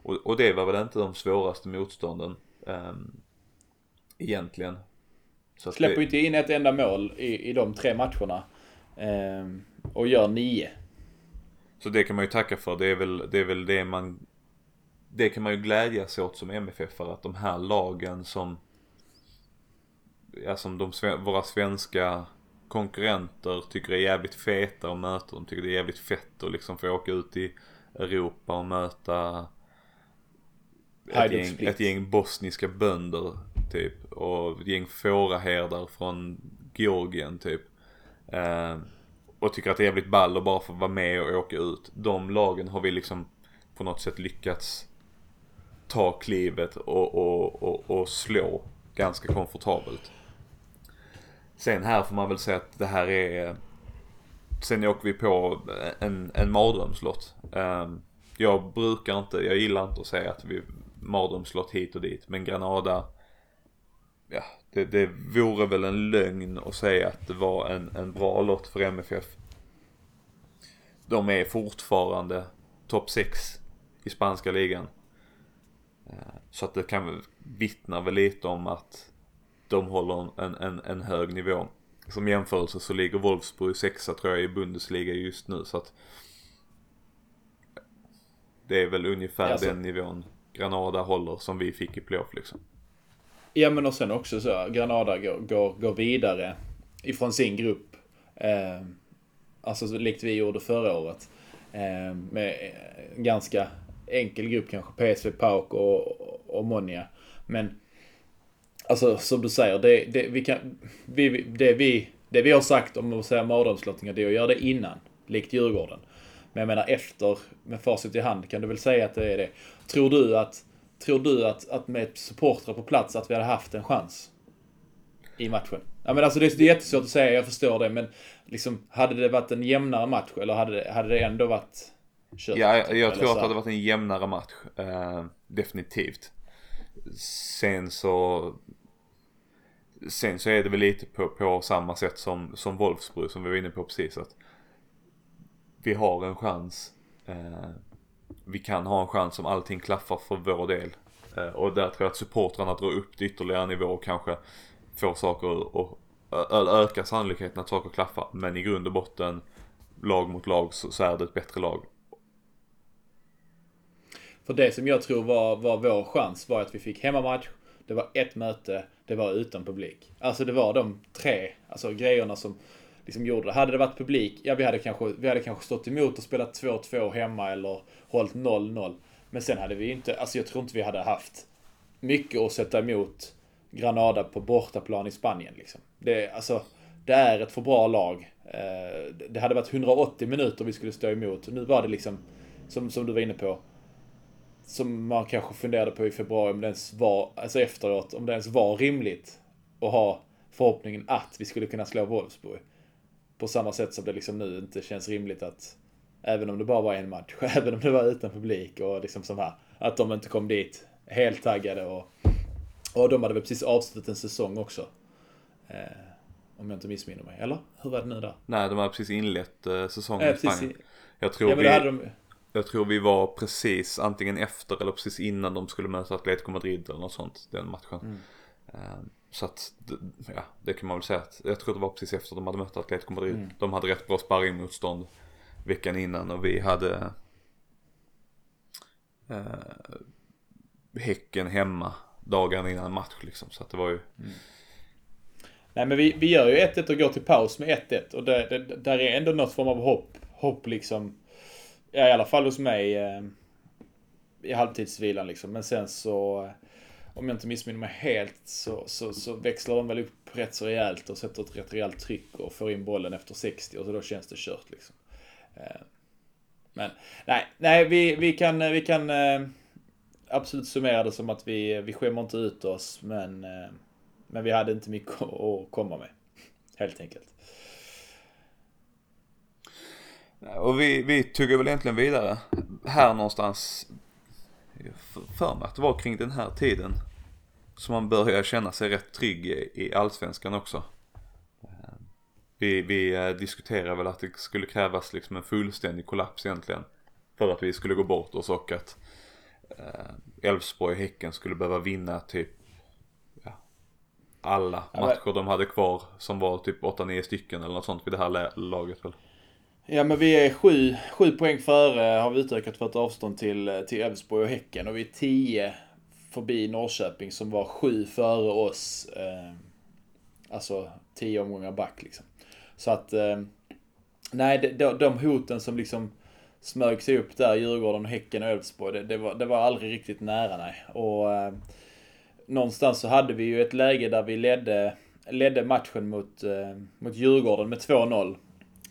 Och, och, det var väl inte de svåraste motstånden. Eh, egentligen. Så Släpper det... inte in ett enda mål i, i de tre matcherna. Eh, och gör nio. Så det kan man ju tacka för. Det är väl det, är väl det man det kan man ju glädjas åt som MFF för att de här lagen som ja, som de, våra svenska konkurrenter tycker är jävligt feta att möta. De tycker det är jävligt fett att liksom få åka ut i Europa och möta ett gäng, ett gäng bosniska bönder typ. Och ett gäng fåraherdar från Georgien typ. Eh, och tycker att det är jävligt ball och bara få vara med och åka ut. De lagen har vi liksom på något sätt lyckats ta klivet och, och, och, och slå ganska komfortabelt. Sen här får man väl säga att det här är Sen åker vi på en, en mardrömslott. Eh, jag brukar inte, jag gillar inte att säga att vi mardrömslott hit och dit. Men Granada, ja det, det vore väl en lögn att säga att det var en, en bra lott för MFF. De är fortfarande topp 6 i spanska ligan. Eh, så att det kan vittna väl lite om att de håller en, en, en hög nivå. Som jämförelse så ligger Wolfsburg sexa tror jag i Bundesliga just nu så att det är väl ungefär alltså, den nivån Granada håller som vi fick i playoff liksom. Ja men och sen också så Granada går, går, går vidare ifrån sin grupp. Eh, alltså likt vi gjorde förra året. Ehm, eh, med ganska enkel grupp kanske. PSV, Pauk och, och Monia. Men alltså som du säger, det, det, vi kan, vi, det, vi, det vi har sagt om att säga mardrömslottningar, det är att göra det innan. Likt Djurgården. Men jag menar efter, med facit i hand, kan du väl säga att det är det. Tror du att, tror du att, att med supportrar på plats att vi hade haft en chans? I matchen? Ja men alltså det är, det är jättesvårt att säga, jag förstår det. Men liksom, hade det varit en jämnare match eller hade det, hade det ändå varit kört. Ja, jag, jag tror att det hade varit en jämnare match. Uh, definitivt. Sen så Sen så är det väl lite på, på samma sätt som, som Wolfsburg som vi var inne på precis att vi har en chans. Uh, vi kan ha en chans om allting klaffar för vår del. Eh, och där tror jag att supportrarna drar upp det ytterligare nivå och kanske får saker att, Öka ökar sannolikheten att saker klaffar. Men i grund och botten, lag mot lag så, så är det ett bättre lag. För det som jag tror var, var vår chans var att vi fick hemmamatch. Det var ett möte. Det var utan publik. Alltså det var de tre alltså, grejerna som liksom gjorde det. Hade det varit publik, ja vi hade kanske, vi hade kanske stått emot och spelat 2-2 hemma eller hållit 0-0. Men sen hade vi inte, alltså jag tror inte vi hade haft mycket att sätta emot Granada på bortaplan i Spanien. Liksom. Det, alltså, det är ett för bra lag. Eh, det hade varit 180 minuter vi skulle stå emot. Nu var det liksom, som, som du var inne på, som man kanske funderade på i februari om det ens var, alltså efteråt, om det ens var rimligt att ha förhoppningen att vi skulle kunna slå Wolfsburg. På samma sätt som det liksom nu inte känns rimligt att, även om det bara var en match, [LAUGHS] även om det var utan publik och liksom så här, att de inte kom dit helt taggade och, och de hade väl precis avslutat en säsong också. Eh, om jag inte missminner mig. Eller? Hur var det nu där? Nej, de har precis inlett eh, säsongen Eh, i Spanien. Jag tror, ja vi, hade de, jag tror vi var precis antingen efter eller precis innan de skulle möta Atletico Madrid eller något sånt, den matchen. Mm. Eh, Så att, ja, det kan man väl säga att jag tror det var precis efter de hade mött Atletico Madrid. Mm. De hade rätt bra sparringmotstånd veckan innan och vi hade eh, Häcken hemma dagen innan match liksom. Så att det var ju, Nej men vi, vi gör ju 1-1 och går till paus med 1-1 och det, det, där är ändå något form av hopp. Hopp liksom. Ja, i alla fall hos mig. Eh, I halvtidsvilan liksom. Men sen så. eh, om jag inte missminner mig helt så, så, så växlar de väl upp rätt så rejält och sätter ett rätt rejält tryck och får in bollen efter 60 och så då känns det kört liksom. Eh, men nej, nej vi, vi kan, vi kan eh, absolut summera det som att vi, vi skämmer inte ut oss men eh, men vi hade inte mycket [LAUGHS] att komma med. Helt enkelt. och vi, vi tuggar väl egentligen vidare. Här någonstans, för- mig att det var kring den här tiden som man börjar känna sig rätt trygg i, allsvenskan också. Eh, Vi, vi eh, diskuterar väl att det skulle krävas liksom en fullständig kollaps egentligen. För att vi skulle gå bort oss och att eh, Elfsborg och Häcken skulle behöva vinna typ ja, alla matcher de hade kvar som var typ 8-9 stycken eller något sånt vid det här laget väl. Ja men vi är sju, sju poäng före, har vi utökat vårt avstånd till, till Elfsborg och Häcken. Och vi är tio förbi Norrköping som var sju före oss. Eh, alltså tio omgångar back liksom. Så att, eh, nej de, de, hoten som liksom smög sig upp där, Djurgården, Häcken och Elfsborg, det, det, var, det var aldrig riktigt nära nej. Och eh, någonstans så hade vi ju ett läge där vi ledde, ledde matchen mot, eh, mot Djurgården med 2-0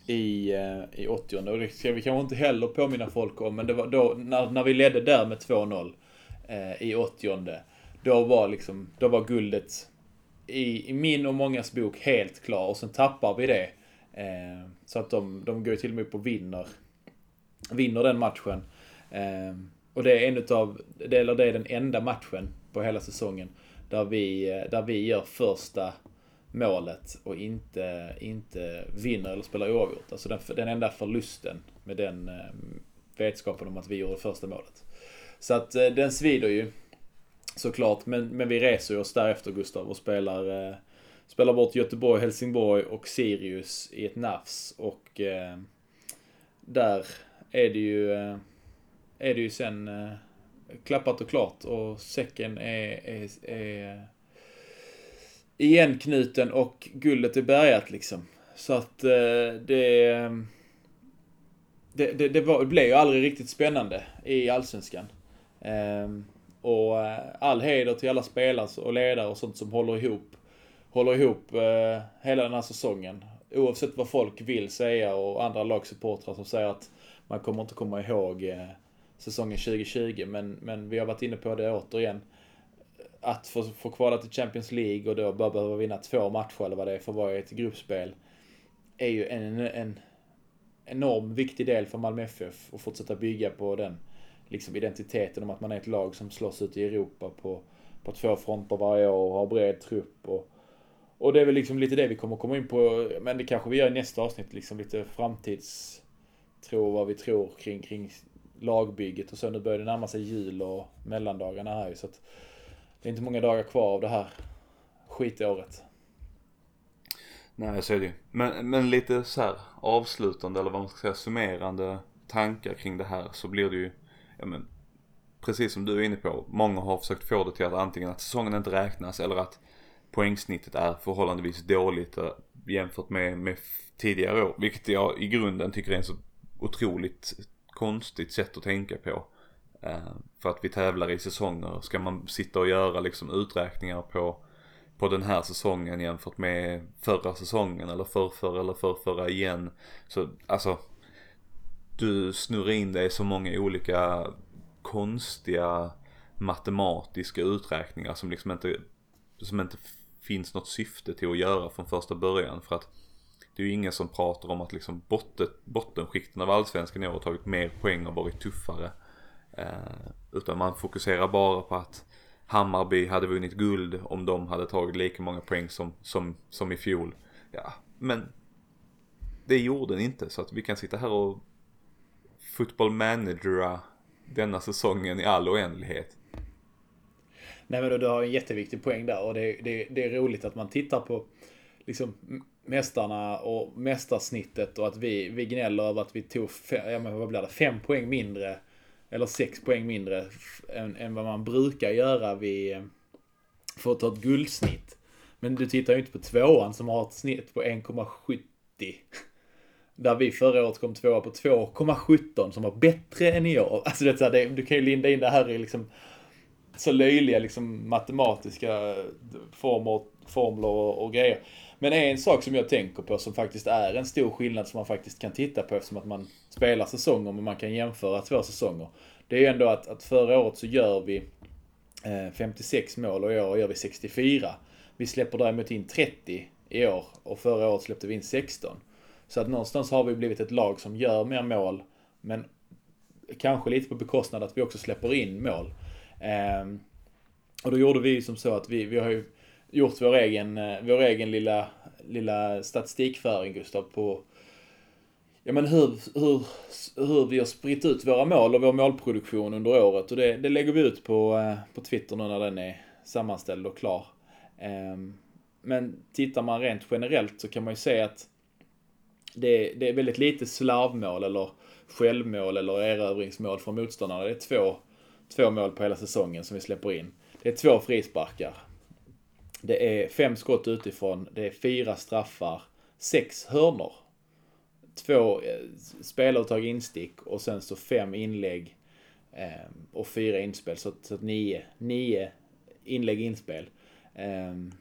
i, eh, i 80 och det ska vi kanske inte heller påminna folk om, men det var då när, när vi ledde där med 2-0 eh, i 80 då var liksom, då var guldet i, i min och mångas bok helt klar och sen tappar vi det. Eh, så att de, de går ju till och med upp och vinner, vinner den matchen. Eh, och det är en utav, eller det är den enda matchen på hela säsongen där vi, eh, där vi gör första målet och inte, inte vinner eller spelar oavgjort. Alltså den, den enda förlusten med den eh, vetskapen om att vi gjorde första målet. Så att eh, den svider ju såklart. Men, men vi reser oss därefter Gustav och spelar, eh, spelar bort Göteborg, Helsingborg och Sirius i ett nafs. Och eh, där är det ju, eh, är det ju sen eh, klappat och klart och säcken är, är, är igenknuten och guldet är bärgat liksom. Så att eh, det, eh, det, det, det, var, det blev ju aldrig riktigt spännande i Allsvenskan. Eh, och eh, all heder till alla spelare och ledare och sånt som håller ihop, håller ihop eh, hela den här säsongen. Oavsett vad folk vill säga och andra lagsupportrar som säger att man kommer inte komma ihåg eh, säsongen 2020. Men, men vi har varit inne på det återigen att få, få kvala till Champions League och då bara behöva vinna två matcher eller vad det är för varje ett gruppspel. Är ju en, en enorm viktig del för Malmö FF Och fortsätta bygga på den liksom identiteten om att man är ett lag som slåss ut i Europa på, på två fronter varje år och har bred trupp. Och, och det är väl liksom lite det vi kommer komma in på, men det kanske vi gör i nästa avsnitt, liksom lite framtidstro, vad vi tror kring, kring lagbygget och så. Nu börjar det närma sig jul och mellandagarna här ju, så att det är inte många dagar kvar av det här skitåret. Nej, så är det ju. Men, men lite så här avslutande eller vad man ska säga summerande tankar kring det här så blir det ju, ja men precis som du är inne på, många har försökt få det till att antingen att säsongen inte räknas eller att poängsnittet är förhållandevis dåligt eh, jämfört med, med tidigare år. Vilket jag i grunden tycker är en så otroligt konstigt sätt att tänka på. Eh, för att vi tävlar i säsonger. Ska man sitta och göra liksom uträkningar på, på den här säsongen jämfört med förra säsongen eller förrförra eller förrförra igen. Så alltså, du snurrar in dig i så många olika konstiga matematiska uträkningar som liksom inte, som inte finns något syfte till att göra från första början. För att det är ju ingen som pratar om att liksom botten, bottenskikten av allsvenskan i år har tagit mer poäng och varit tuffare. Eh, utan man fokuserar bara på att Hammarby hade vunnit guld om de hade tagit lika många poäng som, som, som i fjol. Ja, men det gjorde den inte så att vi kan sitta här och football managera denna säsongen i all oändlighet. Nej men du har en jätteviktig poäng där och det, det, det är roligt att man tittar på liksom mästarna och mästarsnittet och att vi, vi gnäller över att vi tog fem, ja, men vad blir det, fem poäng mindre eller sex poäng mindre än, än vad man brukar göra vid, för att ta ett guldsnitt. Men du tittar ju inte på tvåan som har ett snitt på 1,70. Där vi förra året kom tvåa på 2,17 som var bättre än i år. Alltså det, är så här, det, du kan ju linda in det här i liksom så löjliga liksom matematiska former, formler och, och grejer. Men en sak som jag tänker på som faktiskt är en stor skillnad som man faktiskt kan titta på eftersom att man spelar säsonger men man kan jämföra två säsonger. Det är ju ändå att, att förra året så gör vi eh, 56 mål och i år gör vi 64. Vi släpper däremot in 30 i år och förra året släppte vi in 16. Så att någonstans har vi blivit ett lag som gör mer mål men kanske lite på bekostnad att vi också släpper in mål. Ehm, och då gjorde vi som så att vi, vi har ju gjort vår egen, eh, vår egen lilla, lilla statistikföring Gustav på Ja men hur, hur, hur vi har spritt ut våra mål och vår målproduktion under året och det, det lägger vi ut på, eh, på Twitter nu när den är sammanställd och klar. Ehm, men tittar man rent generellt så kan man ju se att det, det är väldigt lite slarvmål eller självmål eller erövringsmål från motståndarna. Det är två, två mål på hela säsongen som vi släpper in. Det är två frisparkar. Det är fem skott utifrån, det är fyra straffar, sex hörnor. Två eh, spelavtag instick och sen så fem inlägg eh, och fyra inspel. Så, så nio, nio inlägg inspel. Ehm,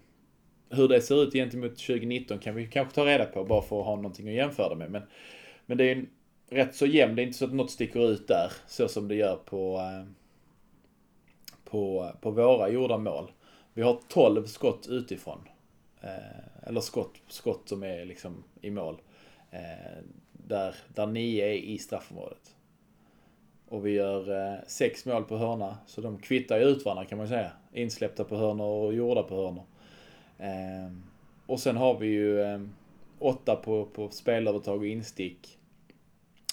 hur det ser ut gentemot 2019 kan vi kanske ta reda på bara för att ha någonting att jämföra det med. Men, men det är en rätt så jämn, det är inte så att något sticker ut där så som det gör på, eh, på, på våra gjorda mål. Vi har 12 skott utifrån. Eh, eller skott, skott som är liksom i mål. Eh, där, där nio är i straffområdet. Och vi gör eh, sex mål på hörna, så de kvittar ju ut varandra kan man säga. Insläppta på hörnor och gjorda på hörnor. Eh, och sen har vi ju eh, åtta på, på spelövertag och instick.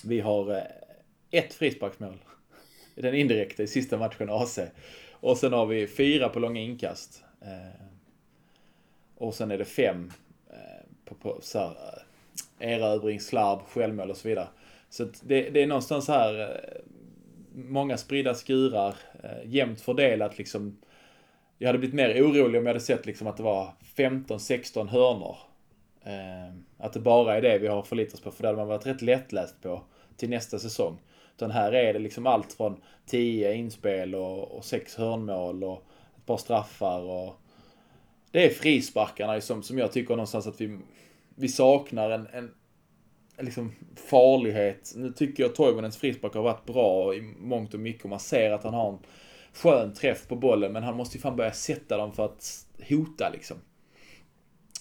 Vi har eh, ett frisparksmål. Den indirekta i sista matchen AC. Och sen har vi fyra på långa inkast. Eh, och sen är det fem eh, på, på så här, eh, erövring, slarv, självmål och så vidare. Så det, det är någonstans här många spridda skurar, eh, jämnt fördelat liksom. Jag hade blivit mer orolig om jag hade sett liksom att det var 15-16 hörnor. Eh, att det bara är det vi har förlitat oss på, för det hade man varit rätt lättläst på till nästa säsong. Utan här är det liksom allt från 10 inspel och, och 6 hörnmål och ett par straffar och det är frisparkarna som, som jag tycker någonstans att vi, vi saknar en, en, en liksom farlighet. Nu tycker jag Toivonens frispark har varit bra i mångt och mycket och man ser att han har en skön träff på bollen men han måste ju fan börja sätta dem för att hota liksom.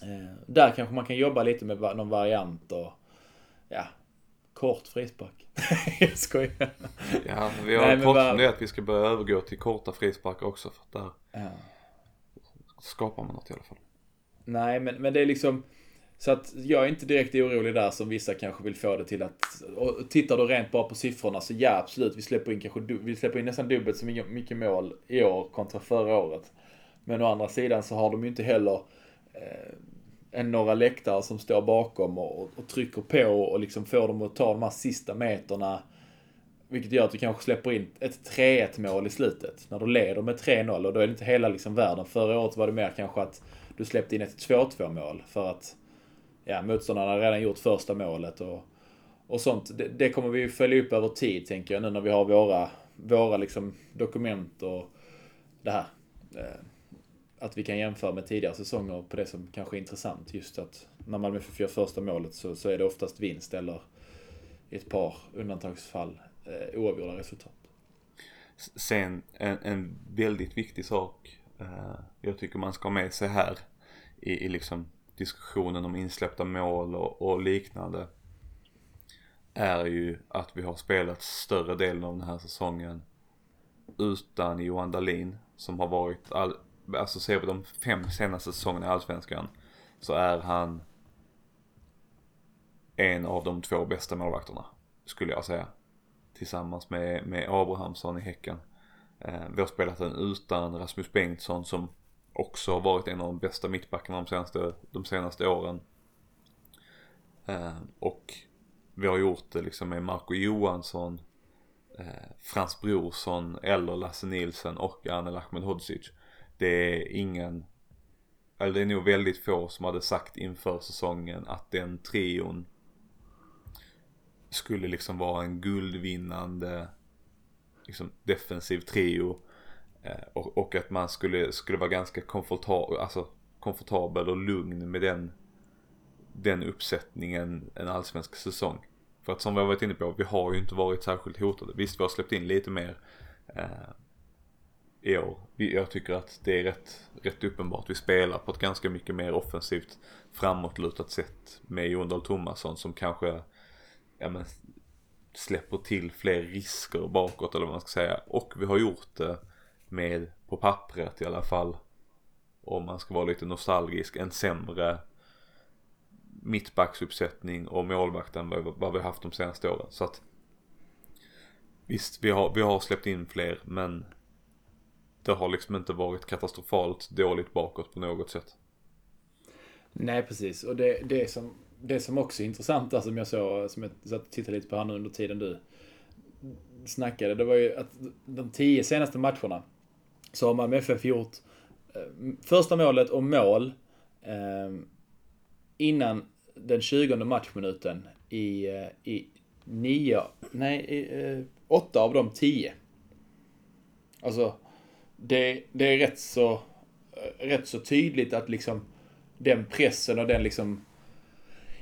Eh, där kanske man kan jobba lite med någon variant och ja, kort frispark. [LAUGHS] jag skojar. Ja, vi har pratat bara... om det att vi ska börja övergå till korta frisparkar också för att där ja. skapar man något i alla fall. Nej, men, men det är liksom så att jag är inte direkt orolig där som vissa kanske vill få det till att, och tittar du rent bara på siffrorna så ja absolut, vi släpper in kanske, vi släpper in nästan dubbelt så mycket mål i år kontra förra året. Men å andra sidan så har de ju inte heller eh, än några läktare som står bakom och, och, och trycker på och liksom får dem att ta de här sista meterna. Vilket gör att du kanske släpper in ett 3-1 mål i slutet. När du leder med 3-0 och då är det inte hela liksom världen. Förra året var det mer kanske att du släppte in ett 2-2 mål för att ja, motståndarna redan gjort första målet och, och sånt. Det, det kommer vi följa upp över tid tänker jag nu när vi har våra, våra liksom dokument och det här. Eh, att vi kan jämföra med tidigare säsonger på det som kanske är intressant. Just att när Malmö FF gör första målet så, så är det oftast vinst eller i ett par undantagsfall eh, oavgjorda resultat. Sen en, en väldigt viktig sak eh, jag tycker man ska ha med sig här i, i liksom diskussionen om insläppta mål och, och liknande är ju att vi har spelat större delen av den här säsongen utan Johan Dahlin som har varit, all, alltså ser vi de fem senaste säsongerna i Allsvenskan så är han en av de två bästa målvakterna skulle jag säga. Tillsammans med, med Abrahamsson i Häcken. Eh, vi har spelat den utan Rasmus Bengtsson som också har varit en av de bästa mittbackarna de senaste, de senaste åren. Eh, och vi har gjort det liksom med Marco Johansson, eh, Frans Brorsson eller Lasse Nilsson och Anel Ahmedhodzic. Det är ingen, eller det är nog väldigt få som hade sagt inför säsongen att den trion skulle liksom vara en guldvinnande liksom, defensiv trio. Eh, och, och, att man skulle, skulle vara ganska komfortabel, alltså, komfortabel och lugn med den, den uppsättningen en allsvensk säsong. För att som vi har varit inne på, vi har ju inte varit särskilt hotade. Visst, vi har släppt in lite mer eh, i år. Jag tycker att det är rätt, rätt uppenbart. Vi spelar på ett ganska mycket mer offensivt framåtlutat sätt med Jon Dahl Tomasson som kanske ja, men, släpper till fler risker bakåt eller vad man ska säga. Och vi har gjort det med, på pappret i alla fall, om man ska vara lite nostalgisk, en sämre mittbacksuppsättning och målvakt än vad, vi haft de senaste åren. Så att visst, vi har, vi har släppt in fler men det har liksom inte varit katastrofalt dåligt bakåt på något sätt. Nej, precis. Och det, det, som, det som också är intressant, där som jag såg, som jag satt och tittade lite på här nu under tiden du snackade, det var ju att de tio senaste matcherna så har Malmö FF gjort eh, första målet och mål eh, innan den 20 matchminuten i, eh, i nio, nej, i, eh, åtta av de tio. Alltså, det, det är rätt så, eh, rätt så tydligt att liksom den pressen och den liksom,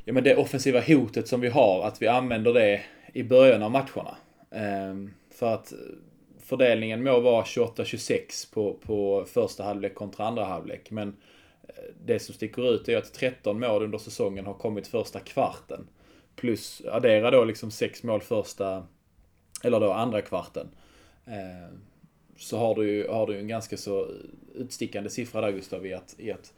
ja men det offensiva hotet som vi har, att vi använder det i början av matcherna. Ehm, för att eh, fördelningen må vara 28-26 på, på första halvlek kontra andra halvlek. Men eh, det som sticker ut är att 13 mål under säsongen har kommit första kvarten. Plus addera då liksom 6 mål första, eller då andra kvarten. Ehm, så har du ju har du en ganska så utstickande siffra där Gustav i att, i att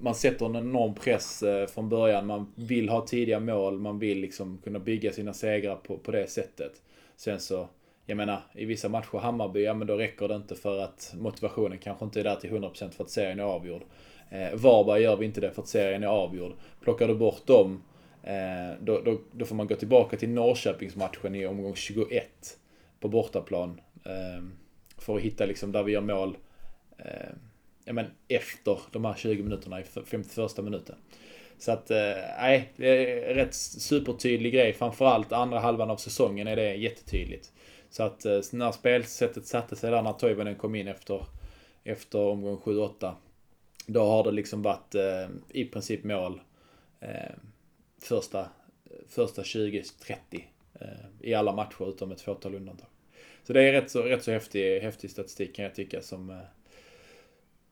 man sätter en enorm press eh, från början. Man vill ha tidiga mål. Man vill liksom kunna bygga sina segrar på, på det sättet. Sen så, jag menar, i vissa matcher Hammarby, ja men då räcker det inte för att motivationen kanske inte är där till 100% för att serien är avgjord. Eh, Varberg gör vi inte det för att serien är avgjord. Plockar du bort dem, eh, då, då, då, får man gå tillbaka till Norrköpingsmatchen i omgång 21 på bortaplan. Eh, för att hitta liksom där vi gör mål eh, ja, men efter de här 20 minuterna i 51 minuten. Så att, eh, nej, det är rätt supertydlig grej. Framförallt andra halvan av säsongen är det jättetydligt. Så att eh, när spelsättet satte sig där när Toivonen kom in efter, efter omgång 7-8 då har det liksom varit eh, i princip mål eh, första, första 20-30 eh, i alla matcher utom ett fåtal undantag. Så det är rätt så, rätt så häftig, häftig statistik kan jag tycka som, eh,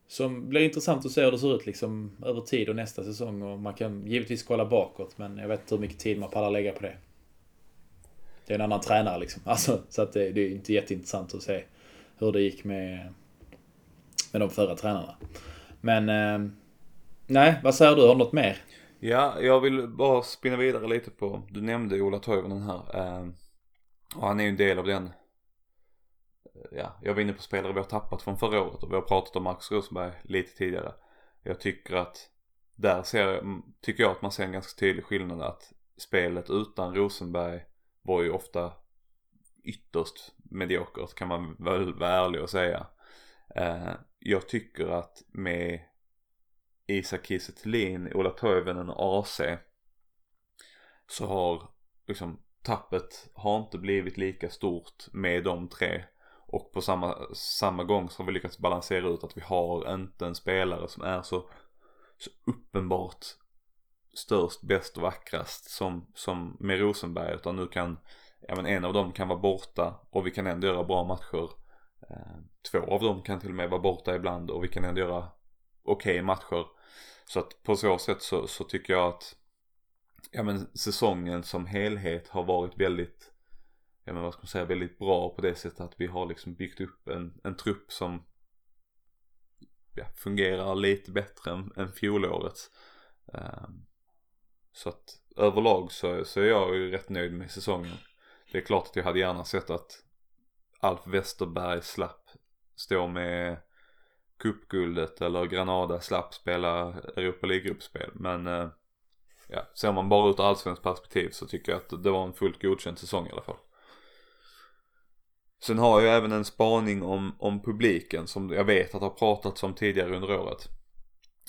som blir intressant att se hur det ser ut liksom över tid och nästa säsong. Och man kan givetvis kolla bakåt men jag vet inte hur mycket tid man pallar lägga på det. Det är en annan tränare liksom. [LAUGHS] Alltså, så att det, det är inte jätteintressant att se hur det gick med, med de förra tränarna. Men eh, nej, vad säger du? Har du något mer? Ja, jag vill bara spinna vidare lite på, du nämnde Ola Toivonen här. Eh, och han är ju en del av den, ja, jag var inne på spelare vi har tappat från förra året och vi har pratat om Max Rosenberg lite tidigare. Jag tycker att där ser, mm, tycker jag att man ser en ganska tydlig skillnad att spelet utan Rosenberg var ju ofta ytterst mediokert kan man väl vara ärlig och säga. Eh, jag tycker att med Isak Kiese Ola Toivonen och AC så har liksom tappet har inte blivit lika stort med de tre. Och på samma, samma gång så har vi lyckats balansera ut att vi har inte en spelare som är så, så uppenbart störst, bäst och vackrast som, som med Rosenberg utan nu kan ja men en av dem kan vara borta och vi kan ändå göra bra matcher. Eh, två av dem kan till och med vara borta ibland och vi kan ändå göra okej okay matcher. Så att på så sätt så, så tycker jag att ja men säsongen som helhet har varit väldigt ja men vad ska man säga väldigt bra på det sättet att vi har liksom byggt upp en, en trupp som ja, fungerar lite bättre än, än fjolårets. Um, så att överlag så, så är jag ju rätt nöjd med säsongen. Det är klart att jag hade gärna sett att Alf Westerberg slapp stå med cupguldet eller Granada slapp spela Europa League-gruppspel. Men eh, ja, ser man bara ut ur allsvenskt perspektiv så tycker jag att det var en fullt godkänd säsong i alla fall. Sen har jag även en spaning om, om publiken som jag vet att det har pratats om tidigare under året.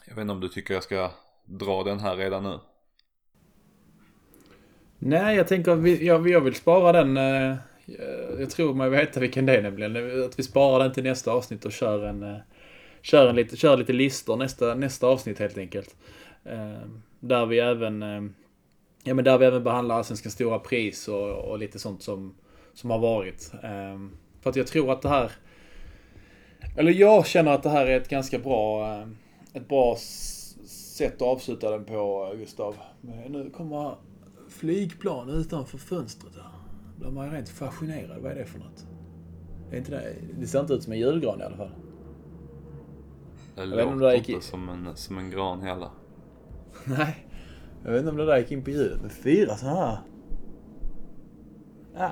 Jag vet inte om du tycker jag ska dra den här redan nu? Nej, jag tänker att vi, jag, jag vill spara den. Eh, eh jag tror man veta vilken det är nämligen. Att vi sparar den till nästa avsnitt och kör en, eh, kör en lite, kör lite listor nästa, nästa avsnitt helt enkelt. Eh, där vi även, ehm, ja men där vi även behandlar Allsvenskans stora pris och, och lite sånt som, som har varit. För att jag tror att det här, eller jag känner att det här är ett ganska bra, ett bra sätt att avsluta den på, Gustav. Nu kommer flygplan utanför fönstret. Då blir man rent fascinerad. Vad är det för något? Det, är inte det. det ser inte ut som en julgran i alla fall. Det låter inte i... som, en, som en gran heller. [LAUGHS] Nej. Jag vet inte om det där gick in på ljudet. Men fyra sådana här. Ah.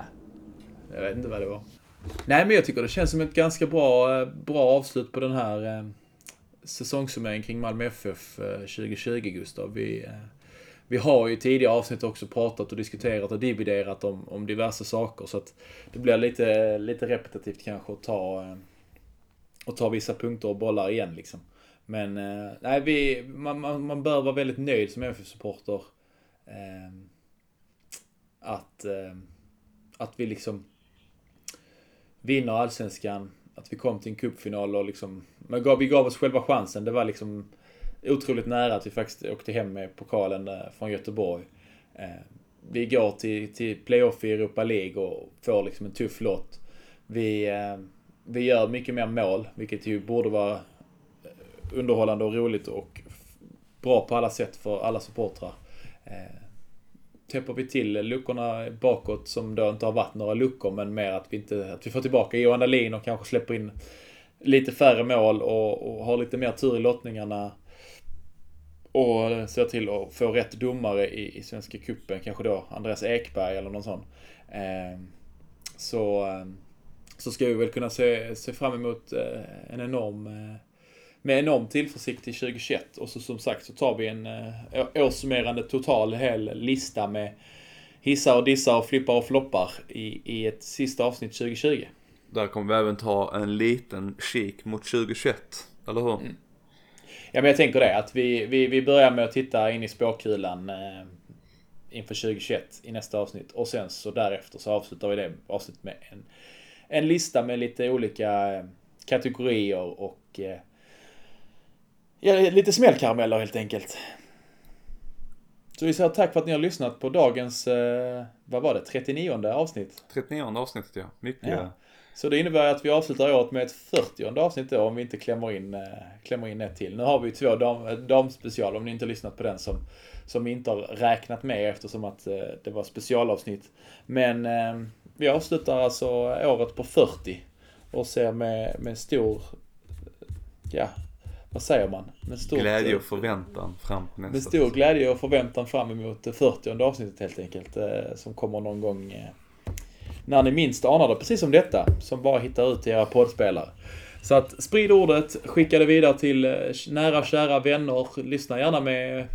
Jag vet inte vad det var. Nej, men jag tycker det känns som ett ganska bra, eh, bra avslut på den här eh, säsongssummeringen kring Malmö FF eh, 2020, Gustav. Vi, eh, vi har ju i tidigare avsnitt också pratat och diskuterat och dividerat om, om diverse saker. Så att det blir lite, lite repetitivt kanske att ta, eh, att ta vissa punkter och bollar igen liksom. Men eh, nej, vi, man, man, man bör vara väldigt nöjd som MFF-supporter. Eh, att, eh, att vi liksom vinner allsvenskan. Att vi kom till en cupfinal och liksom... Men gav, vi gav oss själva chansen. Det var liksom otroligt nära att vi faktiskt åkte hem med pokalen eh, från Göteborg. Eh, vi går till, till playoff i Europa League och får liksom en tuff lott. Vi, eh, vi gör mycket mer mål, vilket ju borde vara underhållande och roligt och bra på alla sätt för alla supportrar. Täpper vi till luckorna bakåt som då inte har varit några luckor men mer att vi, inte, att vi får tillbaka Johan Dahlin och kanske släpper in lite färre mål och, och har lite mer tur i lottningarna och ser till att få rätt domare i, i Svenska Kuppen kanske då Andreas Ekberg eller någon sån. Eh, så, ehm, så ska vi väl kunna se, se fram emot eh, en enorm eh, med enorm tillförsikt till 2021 och så som sagt så tar vi en eh, årssummerande total hel lista med hissar och dissar och flippar och floppar i, i ett sista avsnitt 2020. Där kommer vi även ta en liten kik mot 2021, eller hur? Mm. Ja, men jag tänker det. Att vi, vi, vi börjar med att titta in i spåkulan eh, inför 2021 i nästa avsnitt. Och sen så därefter så avslutar vi det avsnittet med en, en lista med lite olika eh, kategorier och eh, ja, lite smällkarameller helt enkelt. Så vi säger tack för att ni har lyssnat på dagens, eh, vad var det, 39 avsnitt? 39 avsnittet ja. Mycket. Ja. Så det innebär att vi avslutar året med ett 40 avsnitt då om vi inte klämmer in, äh, klämmer in ett till. Nu har vi två dam, damspecial om ni inte lyssnat på den som, som inte har räknat med eftersom att äh, det var specialavsnitt. Men äh, vi avslutar alltså året på 40 och ser med, med stor, ja, vad säger man? Med stor glädje och förväntan fram nästa. Med stor glädje och förväntan fram emot 40 avsnittet helt enkelt. Som kommer någon gång när ni minst anar det, precis som detta, som bara hittar ut till era poddspelare. Så att sprid ordet, skicka det vidare till eh, nära och kära vänner. Lyssna gärna med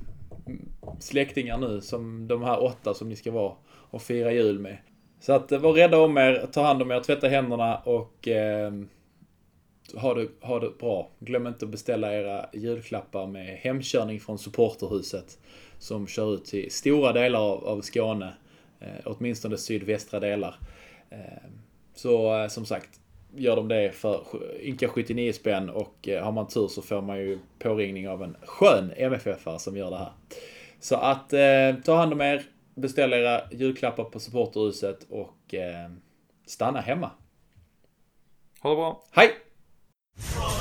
släktingar nu, som de här åtta som ni ska vara och fira jul med. Så att eh, var rädda om er, ta hand om er, tvätta händerna och eh, ha, det, ha det bra. Glöm inte att beställa era julklappar med hemkörning från supporterhuset som kör ut till stora delar av, av Skåne, eh, åtminstone sydvästra delar. Eh, så eh, som sagt, gör de det för ynka 79 spänn och eh, har man tur så får man ju påringning av en skön MFF-are som gör det här. Så att eh, ta hand om er, beställ era julklappar på supporterhuset och eh, stanna hemma. Ha det bra. Hej! From